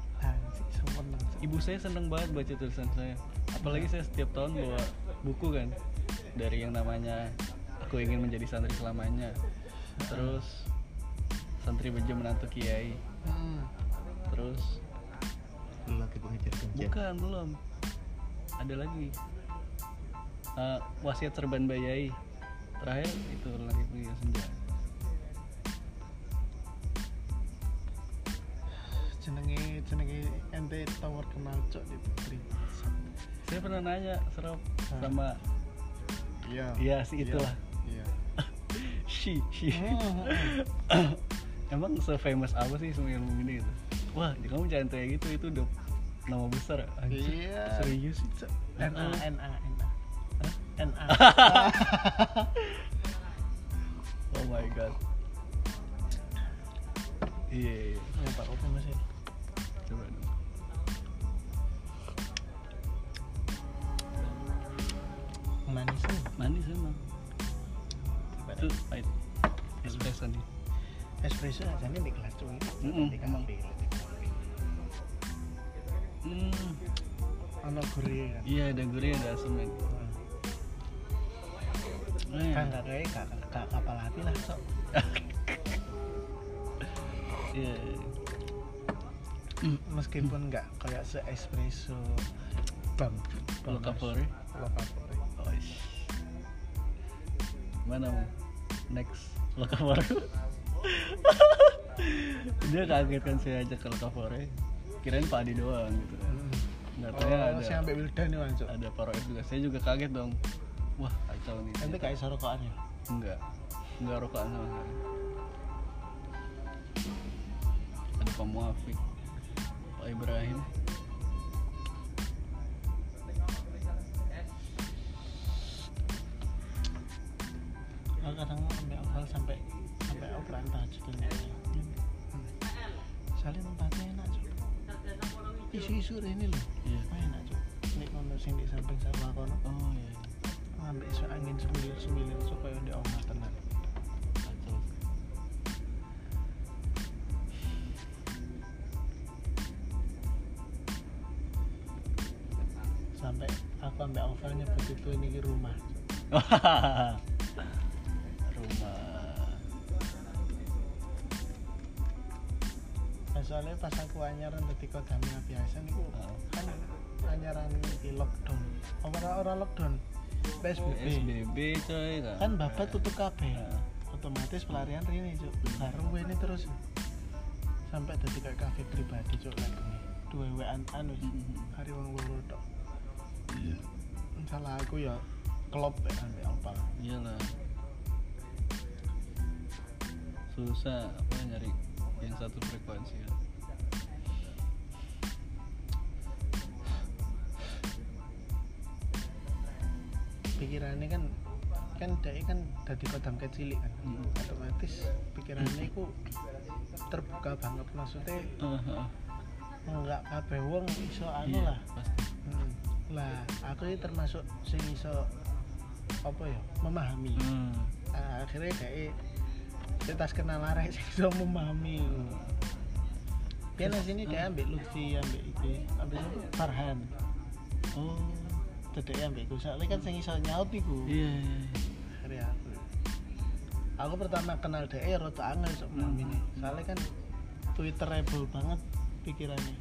seneng. Ibu saya seneng banget baca tulisan saya. Apalagi saya setiap tahun bawa buku kan. Dari yang namanya aku ingin menjadi santri selamanya. Terus santri bejo menantu kiai Hmm. terus lu lagi pengejar kencan bukan belum ada lagi Eh, wasiat serban bayai terakhir itu lagi punya senja Jenenge jenenge ente tower kenal cok di Putri. saya pernah nanya serap sama Iya. Iya, si itulah. Iya. Shi Hmm. emang se-famous apa sih semua ilmu ini gitu wah kamu jangan kayak gitu itu udah nama besar anjir Iya. serius sih Cok. NA NA NA. NA. oh my god iya iya Ya Pak Oke Mas. ya. coba dong Manis nih. manis emang itu pahit espresso nih Espresso nih di kelas cuy. Mm-mm, Di emang. kafe. hmm Ono gurih kan. iya ada gurih ada asam kan Eh, Kan gak kayak gak gak kapal hati lah sok. iya meskipun nggak kayak se espresso bang Lo Cavour? lo Cavour. Oh. Mana mau? Next Lokavore. Dia kaget kan saya ajak ke Lokavore. Kirain Pak Adi doang gitu. Nggak Oh, tahu ada saya ambil Wildan nih langsung. ada Paroes juga. Saya juga kaget dong. Wah, kacau nih. Nanti kayak sorokokan ya. Enggak. Enggak rokokan sama sekali. Ada Pak Muafik. Pak Ibrahim. Kadang ambil awal sampai operan tahajud ini. Soalnya tempatnya enak cuy. Isu-isu ini loh. Iya. Enak cuy. Nek kono sing di samping sawah kono. Oh iya. Ambil isu angin semilir-semilir supaya di omah tenang. Sampai aku ambil awalnya begitu ini ke rumah. Rumah. pas aku anyaran dari kodamnya biasa nih Oh. kan anyaran di lockdown. Orang orang lockdown. PSBB. PSBB coy kan. Bapak tutup kabeh. Heeh. Otomatis pelarian ini cuk. Baru ini terus sampai dari kayak kafe pribadi cuk lagi. Dua waan anu Mm-mm. hari wong loro tok. Salah aku ya klop ya ambil apa. Iyalah. Susah apa nyari yang satu frekuensi ya. Pikirannya kan kan dia kan dari kodam kecil kan Mm. otomatis pikirannya itu terbuka banget maksudnya Heeh. enggak kabeh wong iso anu Iya, lah pasti. Hmm. lah aku ini termasuk sing iso apa ya memahami Hmm. Nah, akhirnya kayak kita kenal arek sing iso memahami dia di sini dia ambil Lutfi ambil itu ambil Farhan Oh. Dedek ambil iku soalnya kan sing iso nyaut iku Iya, iya. iya. akhirnya aku aku pertama kenal dia ya rada angel sok memahami ini soalnya kan twitterable banget pikirannya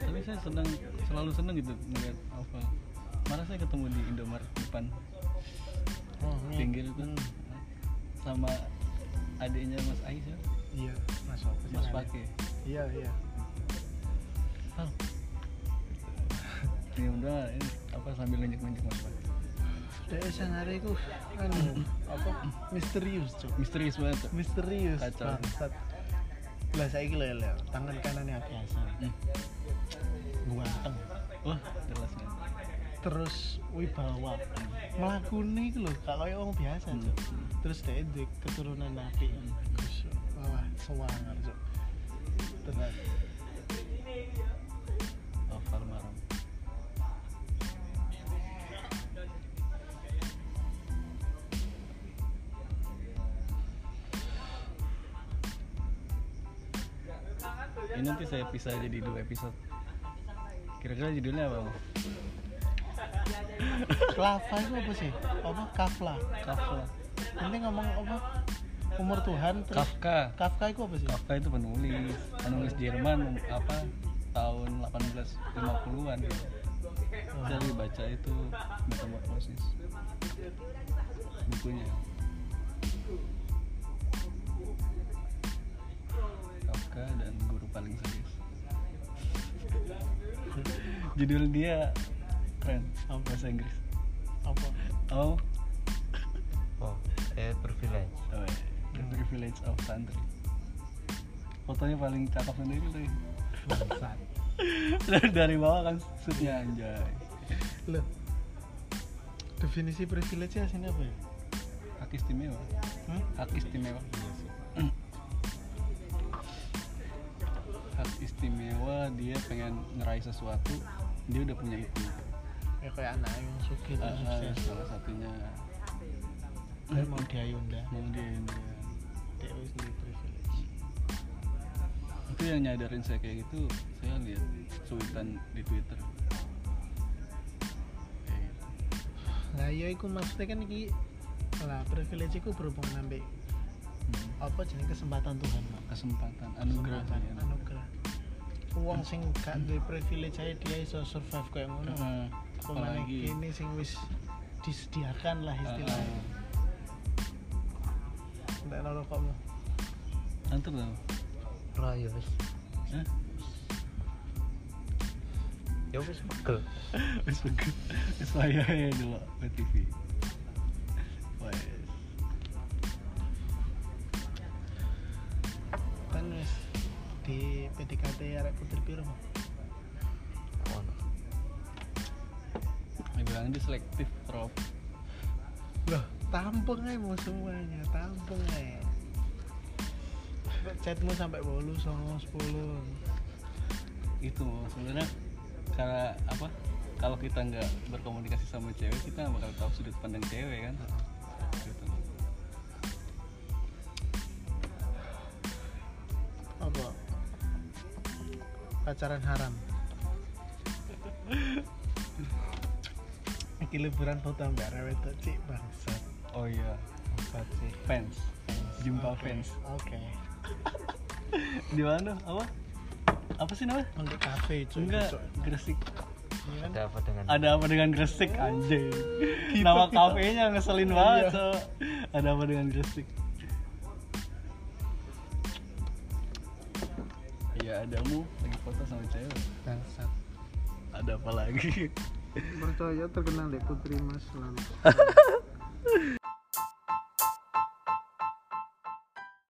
Tapi saya senang selalu senang gitu melihat apa. Mana saya ketemu di Indomaret depan oh, ini. pinggir itu Hmm. sama adiknya Mas Aisyah, iya mas Mas? Pake. iya iya Oh. Ini udah ini apa sambil nunjuk-nunjuk Mas Pake. dia sang hari itu anu apa misterius cok Misterius banget. Cok. misterius Kacau. bangsat lah saya gila ya tangan kanannya biasa Hmm. ganteng Wah, jelas nih. terus wibawa melakuni itu loh kalau kayak orang biasa Hmm. cok terus dia di keturunan nabi terus wah sewangar cok tenang Oval Ini nanti saya pisah jadi dua episode. Kira-kira judulnya apa? Bang? Klava itu apa sih apa kafla Kafka. nanti ngomong apa umur Tuhan terus Kafka. Kafka itu apa sih Kafka itu penulis, penulis Jerman apa tahun 1850-an gitu. Saya lagi baca itu Metamorphosis. Bukunya. Kafka dan paling serius. Judul dia keren, apa bahasa Inggris? apa Oh, oh eh privilege oh iya. The Privilege of Santri. Fotonya paling cakep sendiri tuh. bangsat Dari bawah kan shootnya anjay. loh definisi privilege nya sini apa ya Hak istimewa. hmm? Hak istimewa. Hak istimewa dia pengen ngeraih sesuatu, dia udah punya itu. ya kayak anak yang suki ah, sukses salah satunya dia mau mau dia dia. dia wis di privilege itu yang nyadarin saya kayak gitu saya lihat cuitan di twitter kayak gitu. lah iya iku maksudnya kan iki lah privilege iku berhubungan sampai Hmm. apa jenis kesempatan Tuhan Pak? kesempatan anugerah kesempatan ya. anugerah uang sing gak duwe privilege aja dia iso survive kayak ngono pemane apalagi ini sing wis disediakan lah istilahnya Heeh. ndak ono rokokmu antar tau Raya wis. Hah? Ya wis pegel. wis bagus wis saya ya dulu TV wes kan wis di PDKT arek putri piro? Ono. dia bilang dia selektif prof loh tampung aja mau semuanya tampung aja chatmu sampai bolu songo sepuluh itu sebenarnya karena apa kalau kita nggak berkomunikasi sama cewek kita nggak bakal tahu sudut pandang cewek kan gitu. Apa? Pacaran haram. Iki liburan foto mbak rewet tuh cik bangsat. Oh iya bangsat sih fans. Jumpa Oke, fans. oke. Di mana? Apa? Apa sih namanya? Untuk kafe cuy. Enggak. Gresik. Iya kan? Ada apa dengan ada apa dengan Gresik anjing? Gitu, nama gitu. kafenya ngeselin banget Iya. so. ada apa dengan Gresik Iya adamu lagi foto sama cewek. Bangsat. Ada apa lagi? Percaya terkenal deh putri mas selalu